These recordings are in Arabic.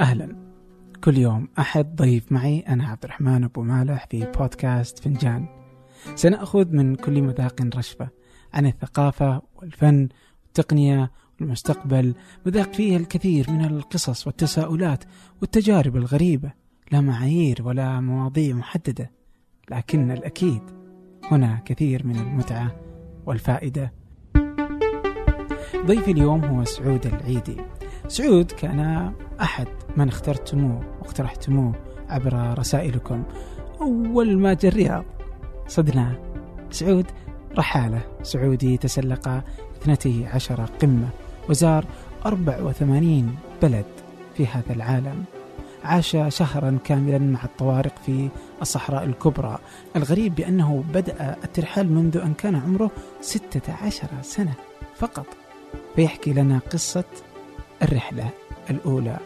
أهلا. كل يوم أحد ضيف معي أنا عبد الرحمن أبو مالح في بودكاست فنجان. سنأخذ من كل مذاق رشفة عن الثقافة والفن والتقنية والمستقبل مذاق فيه الكثير من القصص والتساؤلات والتجارب الغريبة. لا معايير ولا مواضيع محددة لكن الأكيد هنا كثير من المتعة والفائدة. ضيفي اليوم هو سعود العيدي. سعود كان أحد من اخترتموه واقترحتموه عبر رسائلكم. أول ما جاء الرياض صدناه سعود رحالة. سعودي تسلق 12 قمة. وزار 84 بلد في هذا العالم. عاش شهرا كاملا مع الطوارق في الصحراء الكبرى. الغريب بأنه بدأ الترحال منذ أن كان عمره 16 سنة فقط. فيحكي لنا قصة الرحلة الأولى.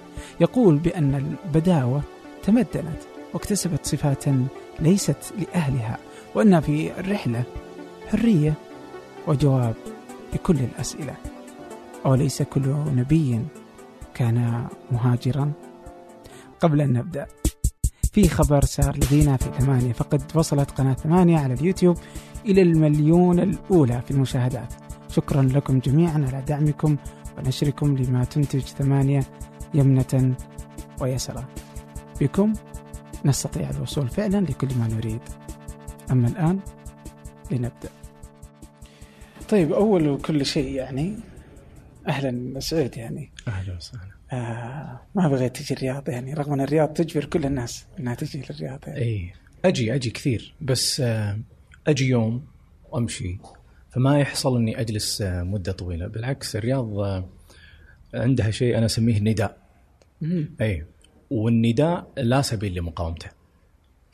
يقول بأن البداوة تمدنت واكتسبت صفات ليست لأهلها وأن في الرحلة حرية وجواب لكل الأسئلة. أوليس كل نبي كان مهاجرا. قبل أن نبدأ. في خبر صار لدينا في ثمانية. فقد وصلت قناة ثمانية على اليوتيوب إلى المليون الأولى في المشاهدات. شكرا لكم جميعا على دعمكم ونشركم لما تنتج ثمانية يمنة ويسرا. بكم نستطيع الوصول فعلا لكل ما نريد. أما الآن لنبدأ. طيب أول وكل شيء يعني أهلا سعود يعني. أهلا وسهلا. آه ما بغيت تجي الرياض يعني رغم أن الرياض تجبر كل الناس أنها تجي للرياض يعني. اي أجي أجي كثير بس آه، أجي يوم وأمشي. فما يحصل إني أجلس آه، مدة طويلة. بالعكس الرياض آه، عندها شيء أنا أسميه نداء. اي والنداء لا سبيل لمقاومته.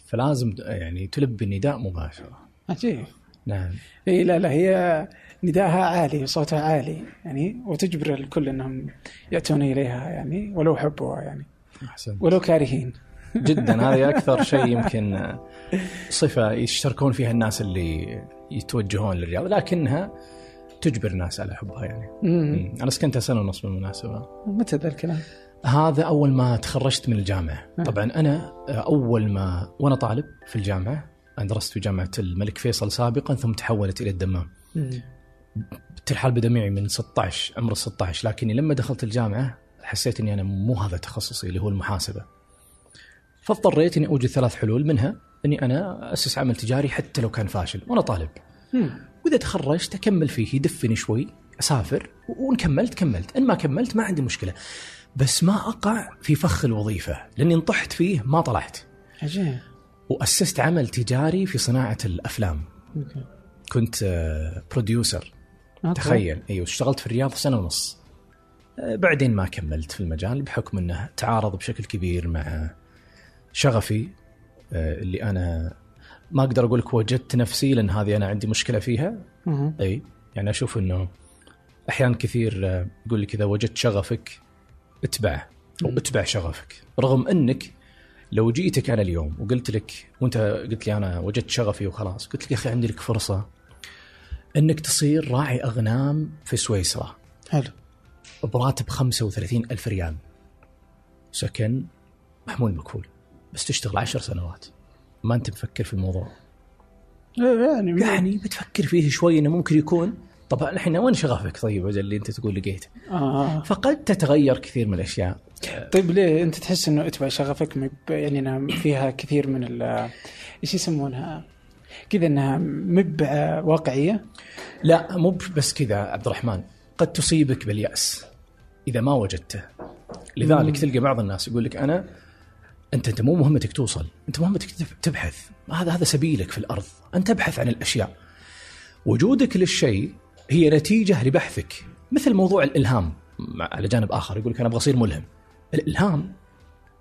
فلازم يعني تلبي النداء مباشرة. عجيب. نعم. إي لا لا هي نداءها عالي وصوتها عالي يعني وتجبر الكل إنهم يأتون إليها يعني ولو حبوها يعني. أحسن. ولو كارهين. جدا هذه أكثر شيء يمكن صفة يشتركون فيها الناس اللي يتوجهون للرياض لكنها تجبر الناس على حبها يعني. مم. أنا سكنتها سنة ونص بالمناسبة. متى ذا الكلام؟ هذا أول ما تخرجت من الجامعة. نعم. طبعا أنا أول ما وأنا طالب في الجامعة أنا درست في جامعة الملك فيصل سابقا ثم تحولت إلى الدمام. مم. الترحال بدا معي من 16 عمر 16 لكني لما دخلت الجامعة حسيت إني أنا مو هذا تخصصي اللي هو المحاسبة. فاضطريت إني أوجد ثلاث حلول منها إني أنا أسس عمل تجاري حتى لو كان فاشل وأنا طالب. وإذا تخرجت أكمل فيه يدفني شوي أسافر وإن كملت كملت إن ما كملت ما عندي مشكلة. بس ما أقع في فخ الوظيفة لأني انطحت فيه ما طلعت. عجيب. وأسست عمل تجاري في صناعة الأفلام. OK. كنت producer آه، تخيل. أيوه اشتغلت في الرياض سنة ونص. آه، بعدين ما كملت في المجال بحكم أنه تعارض بشكل كبير مع شغفي آه، اللي أنا ما أقدر أقول لك وجدت نفسي لأن هذه أنا عندي مشكلة فيها. مم. أي يعني أشوف إنه أحيانا كثير يقول لك إذا وجدت شغفك اتبعه أو مم. اتبع شغفك. رغم أنك لو جيتك أنا اليوم وقلت لك وأنت قلت لي أنا وجدت شغفي وخلاص قلت لك يا أخي عندي لك فرصة إنك تصير راعي أغنام في سويسرا. حلو. براتب 35 ألف ريال. سكن محمول مكفول بس تشتغل عشر سنوات. ما أنت مفكر في الموضوع؟ يعني يعني بتفكر فيه شوي إنه ممكن يكون. طبعا الحين وين شغفك طيب اللي أنت تقول لقيت آه. فقد تتغير كثير من الأشياء. طيب ليه انت تحس انه اتبع شغفك مب... يعني إنها فيها كثير من ال إيش يسمونها؟ كذا إنها مب واقعية؟ لا مو بس كذا عبد الرحمن قد تصيبك باليأس إذا ما وجدته. لذلك مم. تلقى بعض الناس يقول لك أنا أنت أنت مو مهمتك توصل أنت مهمتك تب- تبحث. هذا هذا سبيلك في الأرض أن تبحث عن الأشياء. وجودك للشيء هي نتيجة لبحثك مثل موضوع الإلهام على جانب آخر يقول لك أنا أبغى أصير ملهم. الإلهام.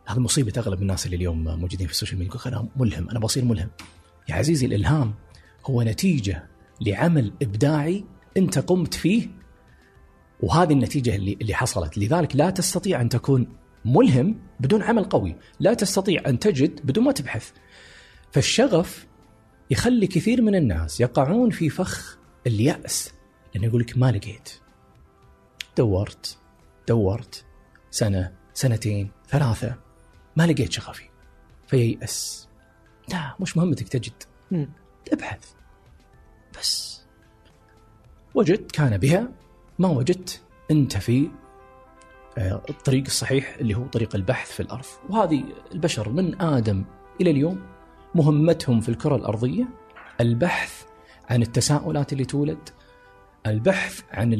هذا مصيبة أغلب الناس اللي اليوم موجودين في السوشيال ميديا يقول أنا ملهم أنا بصير ملهم. يا عزيزي الإلهام هو نتيجة لعمل إبداعي أنت قمت فيه وهذه النتيجة اللي اللي حصلت. لذلك لا تستطيع أن تكون ملهم بدون عمل قوي. لا تستطيع أن تجد بدون ما تبحث. فالشغف يخلي كثير من الناس يقعون في فخ اليأس. لأنه يقول لك ما لقيت دورت دورت سنة سنتين ثلاثة. ما لقيت شغفي. فييأس لا مش مهمتك تجد. ابحث. بس. وجدت كان بها. ما وجدت أنت في آه، الطريق الصحيح اللي هو طريق البحث في الأرض. وهذه البشر من آدم إلى اليوم مهمتهم في الكرة الأرضية. البحث عن التساؤلات اللي تولد. البحث عن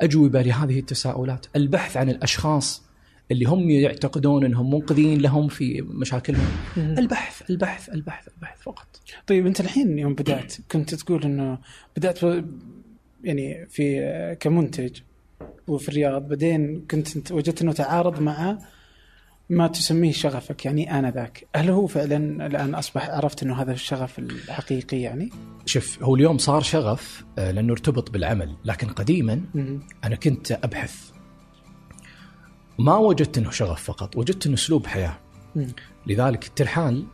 الاجوبه لهذه التساؤلات. البحث عن الأشخاص اللي هم يعتقدون إنهم منقذين لهم في مشاكلهم. البحث البحث البحث البحث فقط طيب أنت الحين يوم بدأت كنت تقول إنه بدأت يعني في كمنتج وفي الرياض بعدين كنت وجدت إنه تعارض مع ما تسميه شغفك يعني انذاك هل هو فعلا الآن اصبح عرفت إنه هذا الشغف الحقيقي يعني؟ شوف هو اليوم صار شغف آه، لأنه ارتبط بالعمل لكن قديما. أنا كنت أبحث ما وجدت إنه شغف فقط وجدت إنه أسلوب حياة مم. لذلك الترحال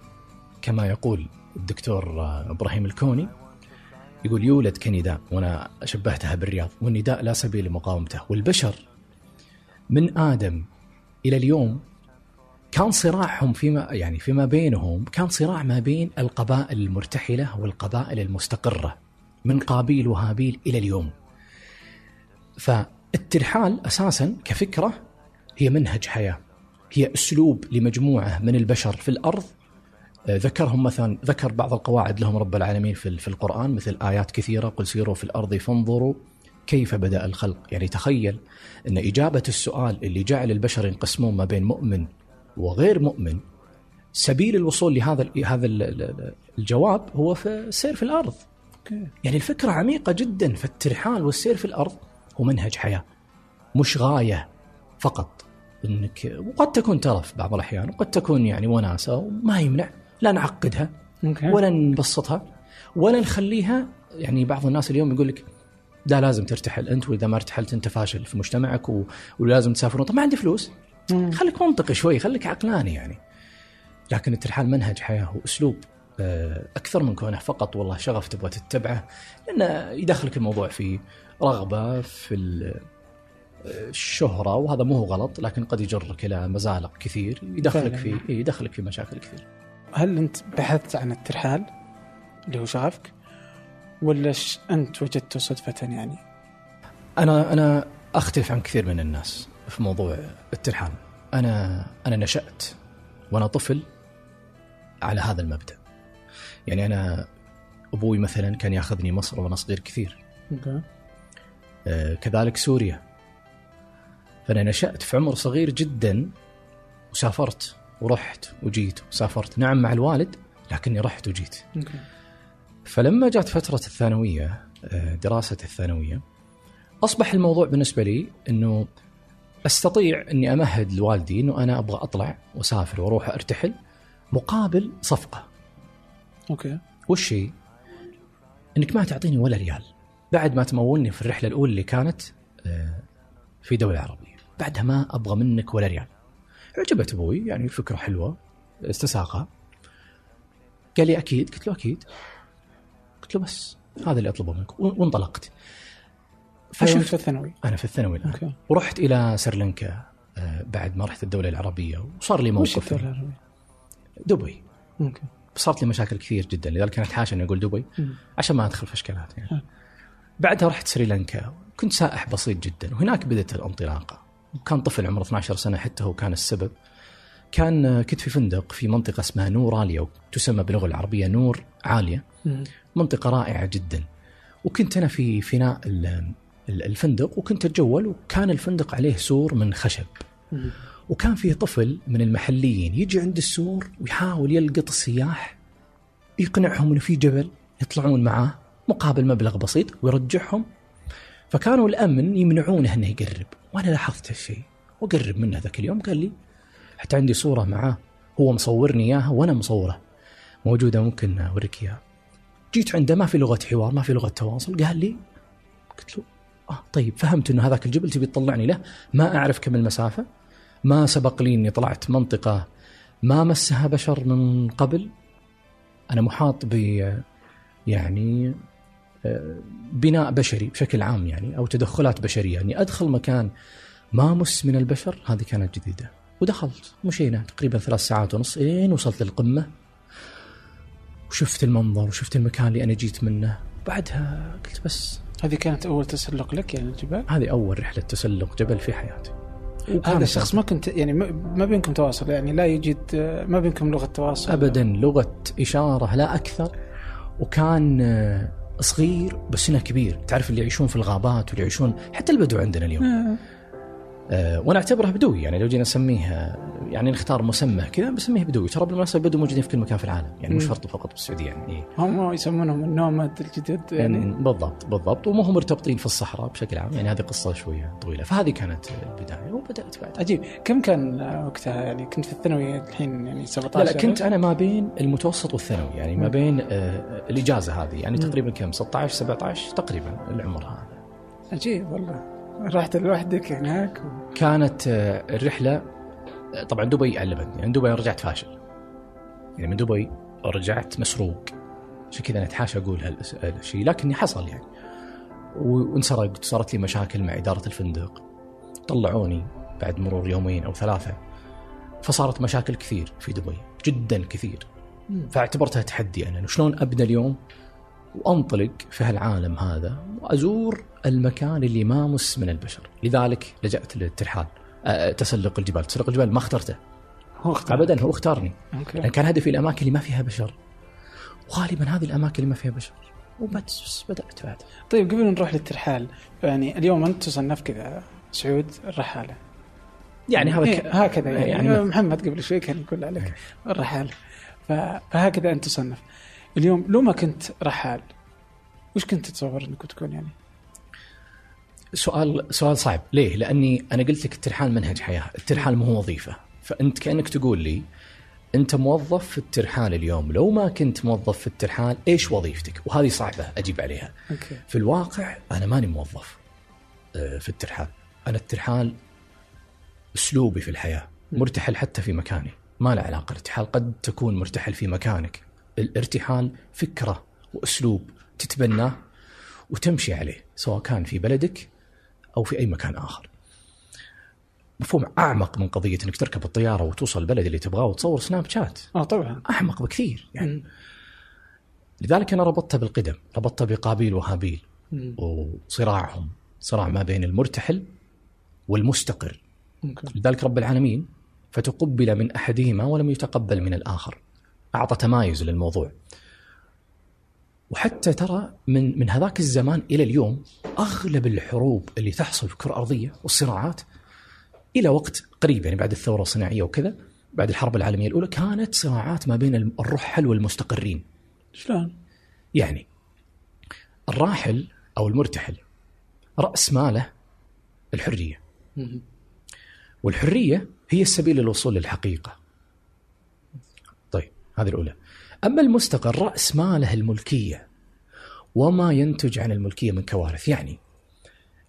كما يقول الدكتور آه، إبراهيم الكوني يقول يولد كنداء وأنا شبهتها بالرياض والنداء لا سبيل لمقاومته والبشر من آدم إلى اليوم كان صراعهم فيما يعني فيما بينهم كان صراع ما بين القبائل المرتحلة والقبائل المستقرة من قابيل وهابيل إلى اليوم. فالترحال أساسا كفكرة هي منهج حياة. هي أسلوب لمجموعة من البشر في الأرض. آه، ذكرهم مثلا ذكر بعض القواعد لهم رب العالمين في في القرآن مثل آيات كثيرة قل سيروا في الأرض فانظروا كيف بدأ الخلق. يعني تخيل أن إجابة السؤال اللي جعل البشر ينقسمون ما بين مؤمن وغير مؤمن سبيل الوصول لهذا هذا ال- ال- الجواب هو في السير في الأرض. يعني الفكرة عميقة جدا فالترحال والسير في الأرض. هو منهج حياة مش غاية فقط. انك وقد تكون ترف بعض الأحيان وقد تكون يعني وناسة وما يمنع لا نعقدها ولا نبسطها ولا نخليها يعني بعض الناس اليوم يقول لك لا لازم ترتحل أنت وإذا ما ارتحلت أنت فاشل في مجتمعك و... ولازم تسافرون طب ما عندي فلوس. خليك منطقي شوي خليك عقلاني يعني. لكن الترحال منهج حياة وأسلوب آه، أكثر من كونه فقط والله شغف تبغى تتبعه. لأنه يدخلك الموضوع في رغبة في ال- الشهرة وهذا مو هو غلط لكن قد يجرك إلى مزالق كثير يدخلك في يدخلك في مشاكل كثير. هل أنت بحثت عن الترحال اللي هو شغفك؟ ولا ش... أنت وجدته صدفة يعني؟ أنا أنا أختلف عن كثير من الناس في موضوع الترحال. أنا أنا نشأت وأنا طفل على هذا المبدأ. يعني أنا أبوي مثلا كان ياخذني مصر وأنا صغير كثير. آه، كذلك سوريا. فأنا نشأت في عمر صغير جدا وسافرت ورحت وجيت وسافرت. نعم مع الوالد لكني رحت وجيت. فلما جات فترة الثانوية آه، دراسة الثانوية أصبح الموضوع بالنسبة لي أنه أستطيع أني أمهد لوالدي أنه أنا أبغى أطلع وأسافر وأروح أرتحل مقابل صفقة. OK. وش هي؟ أنك ما تعطيني ولا ريال. بعد ما تمولني في الرحلة الأولى اللي كانت آه، في دولة عربية بعدها ما أبغى منك ولا ريال. عجبت أبوي يعني فكرة حلوة استساغها قال لي أكيد قلت له أكيد. قلت له بس هذا اللي أطلبه منك. وانطلقت. فشفت في الثانوي. أنا في الثانوي الآن. OK. ورحت إلى سريلانكا آه، بعد ما رحت الدولة العربية وصار لي وش موقف. الدولة العربية؟ دبي. OK. صارت لي مشاكل كثير جدا لذلك كانت حاشا إني أقول دبي. عشان ما أدخل في أشكالات يعني. بعدها رحت سريلانكا كنت سائح بسيط جدا. وهناك بدأت الانطلاقة. وكان طفل عمره 12 سنة حتى هو كان السبب. كان كنت في فندق في منطقة اسمها نوارا إليا تسمى باللغة العربية نور عالية. منطقة رائعة جدا. وكنت أنا في فناء ال- ال- الفندق وكنت أتجول وكان الفندق عليه سور من خشب. وكان فيه طفل من المحليين يجي عند السور ويحاول يلقط السياح يقنعهم إنه في جبل يطلعون معاه مقابل مبلغ بسيط ويرجعهم. فكانوا الأمن يمنعونه إنه يقرب. وأنا لاحظت هالشيء وقرب منه ذاك اليوم قال لي حتى عندي صورة معاه هو مصورني إياها وأنا مصوره. موجودة ممكن أوريك إياها. جيت عنده ما في لغة حوار ما في لغة تواصل قال لي قلت له آه طيب فهمت إنه هذاك الجبل تبي تطلعني له ما أعرف كم المسافة ما سبق لي إني طلعت منطقة ما مسها بشر من قبل أنا محاط ب يعني بناء بشري بشكل عام يعني أو تدخلات بشرية. اني أدخل مكان ما مس من البشر هذه كانت جديدة. ودخلت مشينا تقريبا ثلاث ساعات ونص إلين وصلت للقمة. وشفت المنظر وشفت المكان اللي أنا جيت منه. بعدها قلت بس هذه كانت أول تسلق لك يعني الجبال؟ هذه أول رحلة تسلق جبل في حياتي. هذا الشخص ما كنت يعني ما- بينكم تواصل يعني لا يوجد ما بينكم لغة تواصل. ابدا لغة إشارة لا أكثر. وكان صغير بس سنه كبير. تعرف اللي يعيشون في الغابات واللي يعيشون حتى البدو عندنا اليوم. وأنا اعتبره بدوي يعني لو جينا نسميه آه، يعني نختار مسمى كذا بسميه بدوي. ترى بالمناسبة البدو موجودين في كل مكان في العالم يعني مش. شرط فقط بالسعودية يعني إيه. هم يسمونهم النوماد الجدد يعني. يعني بالضبط بالضبط. وما هم مرتبطين في الصحراء بشكل عام يعني هذه قصة شوية طويلة. فهذه كانت البداية وبدأت بعد. عجيب. كم كان آه، وقتها؟ يعني كنت في الثانوي الحين يعني 17 لا لا كنت أنا ما بين المتوسط والثانوي يعني ما. بين آه، الإجازة هذه يعني. تقريبا كم؟ 16 17 تقريبا العمر هذا. عجيب والله. رحت لوحدك هناك و... كانت آه، الرحلة آه، طبعا دبي علمتني يعني دبي رجعت فاشل. يعني من دبي رجعت مسروق. عشان كذا أنا أتحاشى أقول هالشيء لكني حصل يعني. وانسرقت صارت لي مشاكل مع إدارة الفندق. طلعوني بعد مرور يومين أو ثلاثة. فصارت مشاكل كثير في دبي جدا كثير. فاعتبرتها تحدي أنا. شلون ابدا اليوم؟ وأنطلق في هالعالم هذا وأزور المكان اللي ما مس من البشر، لذلك لجأت للترحال أه تسلق الجبال، تسلق الجبال ما اخترته. هو اختار. ابدا هو اختارني، أوكي. لأن كان هدفي الأماكن اللي ما فيها بشر. وغالبا هذه الأماكن اللي ما فيها بشر. وبس بدأت بعد. طيب قبل نروح للترحال يعني اليوم أنت تصنف كذا سعود الرحالة. يعني هذا إيه. هكذا يعني, يعني يعني محمد قبل شوي كان يقول عليك الرحالة. ف- فهكذا أنت تصنف. اليوم لو ما كنت رحال وش كنت تتصور إنك تكون يعني؟ سؤال سؤال صعب، ليه؟ لأني أنا قلت لك الترحال منهج حياة، الترحال مو هو وظيفة، فأنت كأنك تقول لي أنت موظف في الترحال اليوم، لو ما كنت موظف في الترحال إيش وظيفتك؟ وهذه صعبة أجيب عليها. أوكي في الواقع أنا ماني موظف آه، في الترحال، أنا الترحال أسلوبي في الحياة، مرتحل حتى في مكاني، ما له علاقة الارتحال قد تكون مرتحل في مكانك. الارتحال فكرة وأسلوب تتبناه وتمشي عليه سواء كان في بلدك أو في أي مكان آخر. مفهوم أعمق من قضية إنك تركب الطيارة وتوصل البلد اللي تبغاه وتصور سناب شات، آه طبعا أعمق بكثير يعني. لذلك أنا ربطتها بالقدم، ربطتها بقابيل وهابيل. وصراعهم، صراع ما بين المرتحل والمستقر، لذلك رب العالمين فتقبل من أحدهما ولم يتقبل من الآخر. أعطى تمايز للموضوع. وحتى ترى من من هذاك الزمان إلى اليوم أغلب الحروب اللي تحصل في الكرة الأرضية والصراعات إلى وقت قريب يعني بعد الثورة الصناعية وكذا بعد الحرب العالمية الأولى كانت صراعات ما بين الرحل والمستقرين. شلون؟ يعني الراحل أو المرتحل رأس ماله الحرية. والحرية هي السبيل للوصول للحقيقة. هذه الأولى. أما المستقر رأس ماله الملكية وما ينتج عن الملكية من كوارث، يعني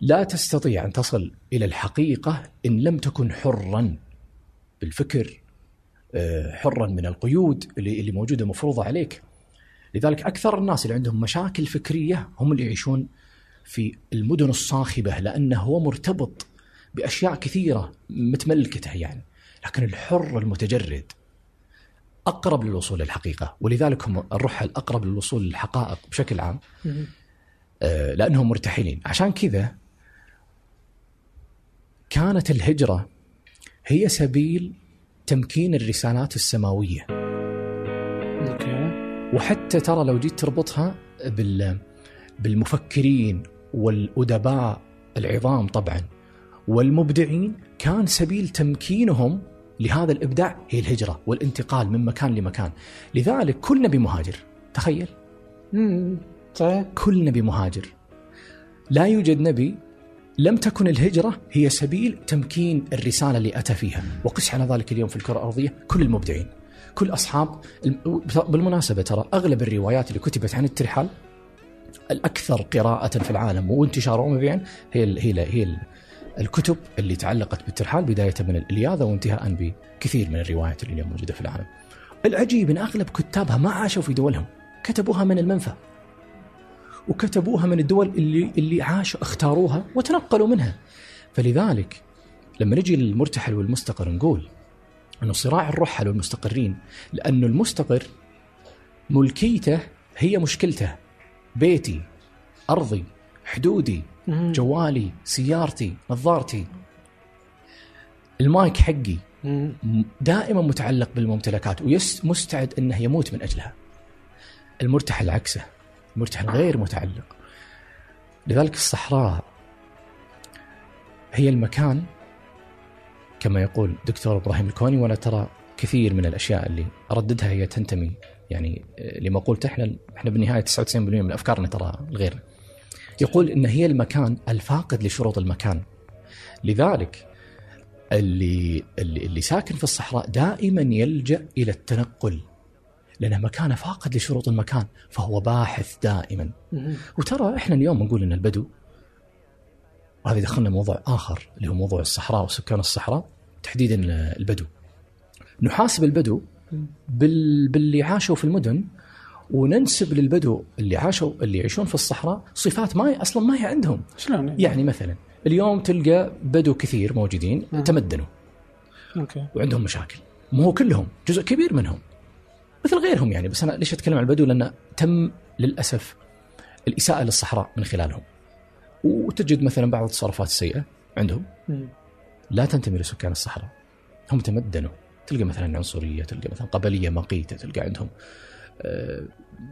لا تستطيع أن تصل إلى الحقيقة إن لم تكن حرا بالفكر آه، حرا من القيود اللي موجودة مفروضه عليك. لذلك أكثر الناس اللي عندهم مشاكل فكرية هم اللي يعيشون في المدن الصاخبة لأنه هو مرتبط بأشياء كثيرة متملكته يعني لكن الحر المتجرد أقرب للوصول للحقيقة ولذلك هم الرحل اقرب للوصول للحقائق بشكل عام. آه، لأنهم مرتحلين. عشان كذا كانت الهجرة هي سبيل تمكين الرسالات السماوية. أوكي. وحتى ترى لو جيت تربطها بال بالمفكرين والأدباء العظام طبعا والمبدعين كان سبيل تمكينهم لهذا الإبداع هي الهجرة والانتقال من مكان لمكان. لذلك كل نبي مهاجر تخيل. صحيح. كل نبي مهاجر. لا يوجد نبي لم تكن الهجرة هي سبيل تمكين الرسالة اللي أتى فيها. وقس على ذلك اليوم في الكرة الأرضية كل المبدعين كل أصحاب بالمناسبة ترى أغلب الروايات اللي كتبت عن الترحال الأكثر قراءة في العالم وانتشارا ومبيعا هي ال هي ال هي ال الكتب اللي تعلقت بالترحال بداية من الإلياذة وانتهاء بكثير من الروايات اللي اليوم موجودة في العالم. العجيب إن أغلب كتابها ما عاشوا في دولهم كتبوها من المنفى. وكتبوها من الدول اللي اللي عاشوا اختاروها وتنقلوا منها. فلذلك لما نجي للمرتحل والمستقر نقول إنه صراع الرحل والمستقرين لأنه المستقر ملكيته هي مشكلته. بيتي أرضي حدودي. جوالي سيارتي نظارتي المايك حقي دائما متعلق بالممتلكات ومستعد إنه يموت من أجلها. المرتحل عكسه، المرتحل غير متعلق. لذلك الصحراء هي المكان كما يقول دكتور إبراهيم الكوني وأنا ترى كثير من الأشياء اللي أرددها هي تنتمي يعني لمقولته إحنا إحنا بالنهاية 99% من أفكارنا ترى الغير. يقول إن هي المكان الفاقد لشروط المكان. لذلك اللي اللي اللي ساكن في الصحراء دائما يلجأ إلى التنقل لأنه مكانه فاقد لشروط المكان فهو باحث دائما. وترى إحنا اليوم نقول إن البدو وهذا يدخلنا موضوع آخر اللي هو موضوع الصحراء وسكان الصحراء تحديدا البدو نحاسب البدو بال... باللي عاشوا في المدن وننسب للبدو اللي عاشوا اللي يعيشون في الصحراء صفات ما هي أصلا ما هي عندهم. شلون؟ يعني مثلا اليوم تلقى بدو كثير موجودين مم. تمدنوا. أوكي. وعندهم مشاكل. مو كلهم جزء كبير منهم. مثل غيرهم يعني بس أنا ليش أتكلم عن البدو؟ لأن تم للأسف الإساءة للصحراء من خلالهم. وتجد مثلا بعض التصرفات السيئة عندهم. مم. لا تنتمي لسكان الصحراء. هم تمدنوا. تلقى مثلا عنصرية تلقى مثلا قبلية مقيتة تلقى عندهم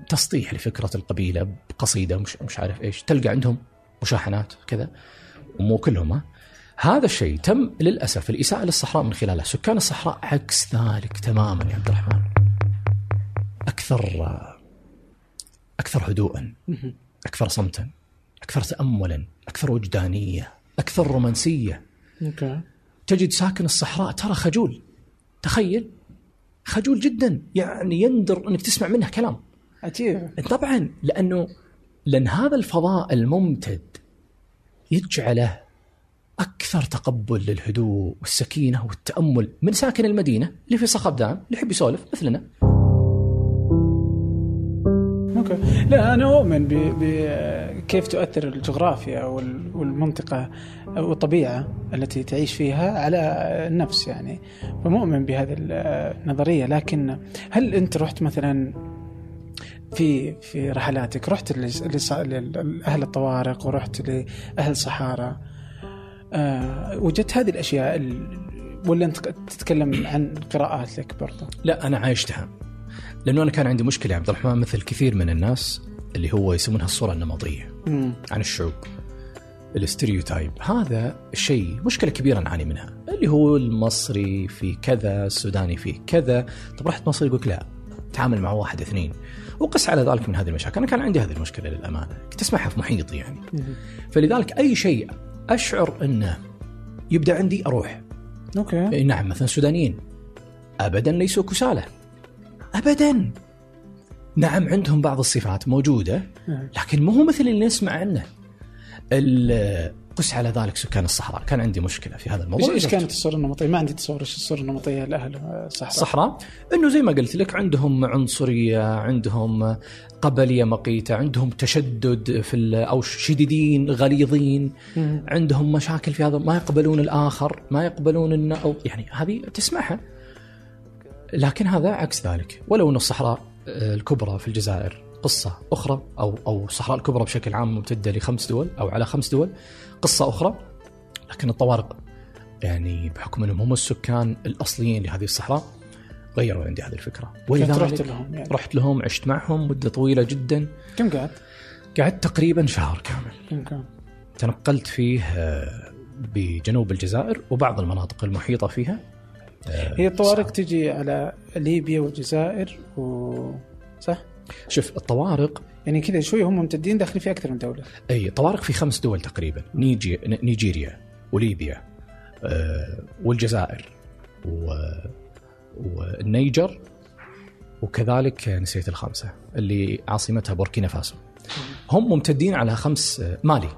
تسطيح لفكرة القبيلة بقصيدة مش مش عارف إيش. تلقى عندهم مشاحنات كذا ومو كلهم ها؟ هذا الشيء تم للأسف الإساءة للصحراء من خلاله سكان الصحراء عكس ذلك تماما يا عبد الرحمن. أكثر أكثر هدوءا. أكثر صمتا أكثر تاملا أكثر وجدانية أكثر رومانسية. تجد ساكن الصحراء ترى خجول. تخيل خجول جدا. يعني يندر إنك تسمع منه كلام. عجيب طبعا لأنه لأن هذا الفضاء الممتد يجعله أكثر تقبل للهدوء والسكينة والتأمل من ساكن المدينة اللي في صخب دام اللي يحب يسولف مثلنا. أوكي. لا أنا أؤمن بكيف تؤثر الجغرافيا وال- والمنطقة والطبيعة التي تعيش فيها على النفس يعني. فمؤمن بهذه النظرية. لكن هل أنت رحت مثلا في في رحلاتك؟ رحت لأهل الطوارق ورحت لأهل صحارى آه وجدت هذه الأشياء ال- ولا أنت تتكلم عن قراءات لك برضه؟ لا أنا عايشتها. لأنه أنا كان عندي مشكلة يا عبد الرحمن مثل كثير من الناس اللي هو يسمونها الصورة النمطية مم. عن الشعوب الاستريوتايب هذا الشيء مشكلة كبيرة نعاني منها اللي هو المصري في كذا السوداني في كذا. طب رحت مصر يقول لا تعامل مع واحد اثنين. وقس على ذلك من هذه المشاكل. أنا كان عندي هذه المشكلة للأمانة كنت أسمعها في محيطي يعني. مم. فلذلك أي شيء أشعر أنه يبدأ عندي أروح. أوكي. إي نعم مثلا السودانيين ابدا ليسوا كسالى. ابدا. نعم عندهم بعض الصفات موجودة مم. لكن مو هو مثل اللي نسمع عنه. قس على ذلك سكان الصحراء. كان عندي مشكلة في هذا الموضوع. إيش كانت الصورة النمطية؟ ما عندي تصور إيش الصورة النمطية لأهل الصحراء. الصحراء؟ إنه زي ما قلت لك عندهم عنصرية عندهم قبلية مقيتة عندهم تشدد في أو شديدين غليظين. عندهم مشاكل في هذا ما يقبلون الآخر ما يقبلون انه يعني هذه تسمعها. لكن هذا عكس ذلك. ولو أن الصحراء آه، الكبرى في الجزائر قصة أخرى أو أو الصحراء الكبرى بشكل عام ممتدة لخمس دول أو على خمس دول قصة أخرى لكن الطوارق يعني بحكم أنهم هم السكان الأصليين لهذه الصحراء غيروا عندي هذه الفكرة. كنت رحت ولذلك لهم يعني. رحت لهم عشت معهم مدة طويلة جدا. كم قعدت؟ قعدت تقريبا شهر كامل. كم؟ تنقلت فيه آه، بجنوب الجزائر وبعض المناطق المحيطة فيها. هي الطوارق تجي على ليبيا والجزائر و صح؟ شوف الطوارق يعني كذا شوي هم ممتدين داخلين في أكثر من دولة. أي طوارق في خمس دول تقريبا نيجي نيجيريا وليبيا آه، والجزائر و والنيجر وكذلك نسيت الخامسة اللي عاصمتها بوركينا فاسو. هم ممتدين على خمس آه، مالي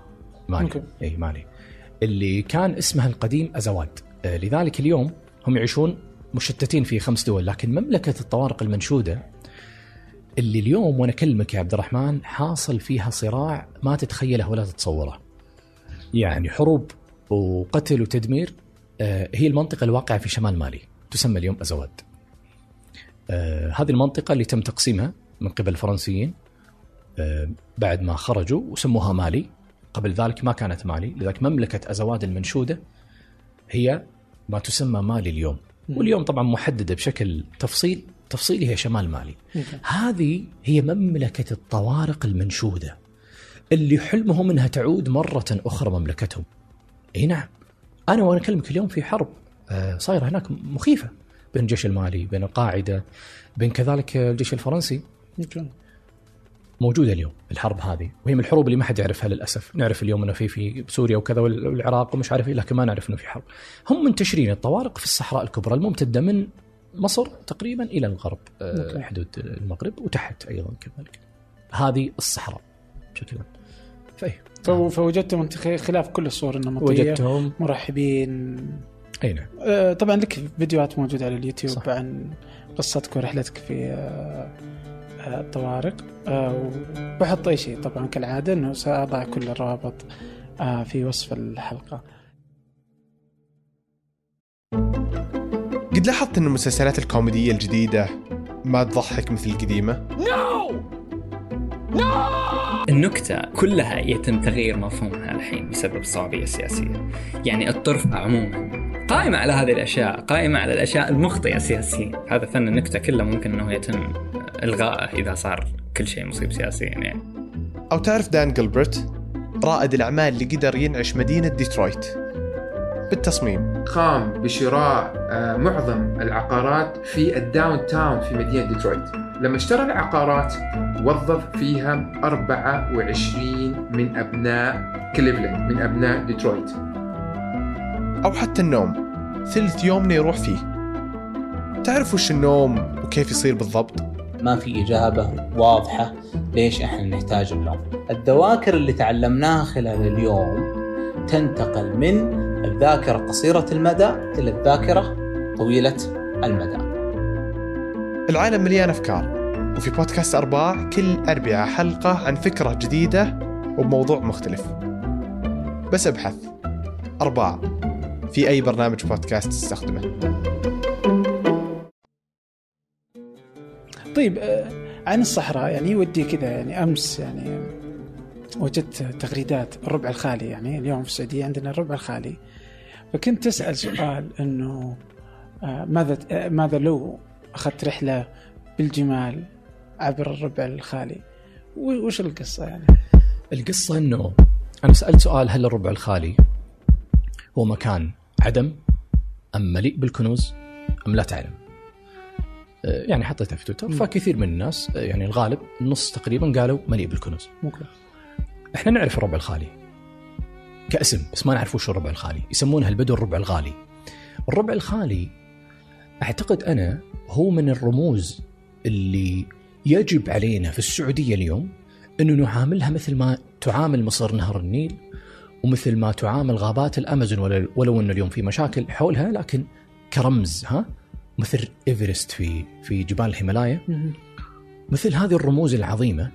مالي. OK. أي مالي. اللي كان اسمها القديم أزواد. آه، لذلك اليوم هم يعيشون مشتتين في خمس دول لكن مملكة الطوارق المنشودة اللي اليوم وأنا أكلمك يا عبد الرحمن حاصل فيها صراع ما تتخيله ولا تتصوره. يعني حروب وقتل وتدمير آه، هي المنطقة الواقعة في شمال مالي تسمى اليوم أزواد. آه، هذه المنطقة اللي تم تقسيمها من قبل الفرنسيين آه، بعد ما خرجوا وسموها مالي قبل ذلك ما كانت مالي لذلك مملكة أزواد المنشودة هي ما تسمى مالي اليوم واليوم طبعا محددة بشكل تفصيل تفصيلي هي شمال مالي هذه هي مملكة الطوارق المنشودة اللي حلمهم إنها تعود مرة أخرى مملكتهم. إي نعم. أنا وأنا أكلمك اليوم في حرب آه، صايرة هناك مخيفة بين الجيش المالي، بين القاعدة، بين كذلك الجيش الفرنسي. موجودة اليوم الحرب هذه. وهي من الحروب اللي ما حد يعرفها للأسف. نعرف اليوم أنه في في سوريا وكذا والعراق ومش عارف إيه لكن ما نعرف أنه في حرب. هم منتشرين الطوارق في الصحراء الكبرى الممتدة من مصر تقريبا إلى الغرب آه، حدود المغرب وتحت أيضا كذلك. هذه الصحراء بشكل عام. فإيه. فوجدتهم انت خلاف كل الصور النمطيه وجدتهم. مرحبين. أي نعم. آه طبعا لك فيديوهات موجودة على اليوتيوب صح. عن قصتك ورحلتك في آه, الطوارق. آه وبحط أي شيء طبعا كالعادة إنه سأضع كل الروابط آه في وصف الحلقة. قد لاحظت أن المسلسلات الكوميدية الجديدة ما تضحك مثل القديمة؟ نو نو النكتة كلها يتم تغيير مفهومها الحين بسبب الصعوبية السياسية يعني الطرف عموما قائمة على هذه الأشياء قائمة على الأشياء المخطئة سياسيا. هذا فن النكتة كله ممكن أنه يتم إلغائه إذا صار كل شيء مصيب سياسيا يعني. أو تعرف دان جلبرت رائد الأعمال اللي قدر ينعش مدينة ديترويت. بالتصميم. قام بشراء آه، معظم العقارات في ال downtown في مدينة ديترويت. لما اشترى العقارات وظف فيها 24 من أبناء كليفلاند من أبناء ديترويت. أو حتى النوم. ثلث يومنا يروح فيه. تعرف وش النوم وكيف يصير بالضبط؟ ما في إجابة واضحة ليش إحنا نحتاج النوم الذواكر اللي تعلمناها خلال اليوم تنتقل من الذاكرة قصيرة المدى إلى الذاكرة طويلة المدى. العالم مليان أفكار وفي بودكاست أرباع كل أربعة حلقة عن فكرة جديدة وبموضوع مختلف. بس أبحث. أرباع. في أي برنامج بودكاست تستخدمه. طيب آه، عن الصحراء يعني ودي كذا يعني أمس يعني وجدت تغريدات الربع الخالي يعني اليوم في السعودية عندنا الربع الخالي. فكنت تسأل سؤال أنه آه، ماذا آه، ماذا لو أخذت رحلة بالجمال عبر الربع الخالي؟ وش القصة يعني؟ القصة أنه أنا سألت سؤال هل الربع الخالي هو مكان عدم أم مليء بالكنوز أم لا تعلم؟ يعني حطيتها في تويتر. فكثير من الناس يعني الغالب النص تقريبا قالوا مليء بالكنوز. ممكن إحنا نعرف الربع الخالي كاسم بس ما نعرف وش الربع الخالي. يسمونها البدو الربع الغالي. الربع الخالي أعتقد أنا هو من الرموز اللي يجب علينا في السعودية اليوم إنه نعاملها مثل ما تعامل مصر نهر النيل ومثل ما تعامل غابات الأمازون ولو إنه اليوم في مشاكل حولها لكن كرمز ها؟ مثل إيفرست في في جبال الهيمالايا مثل هذه الرموز العظيمة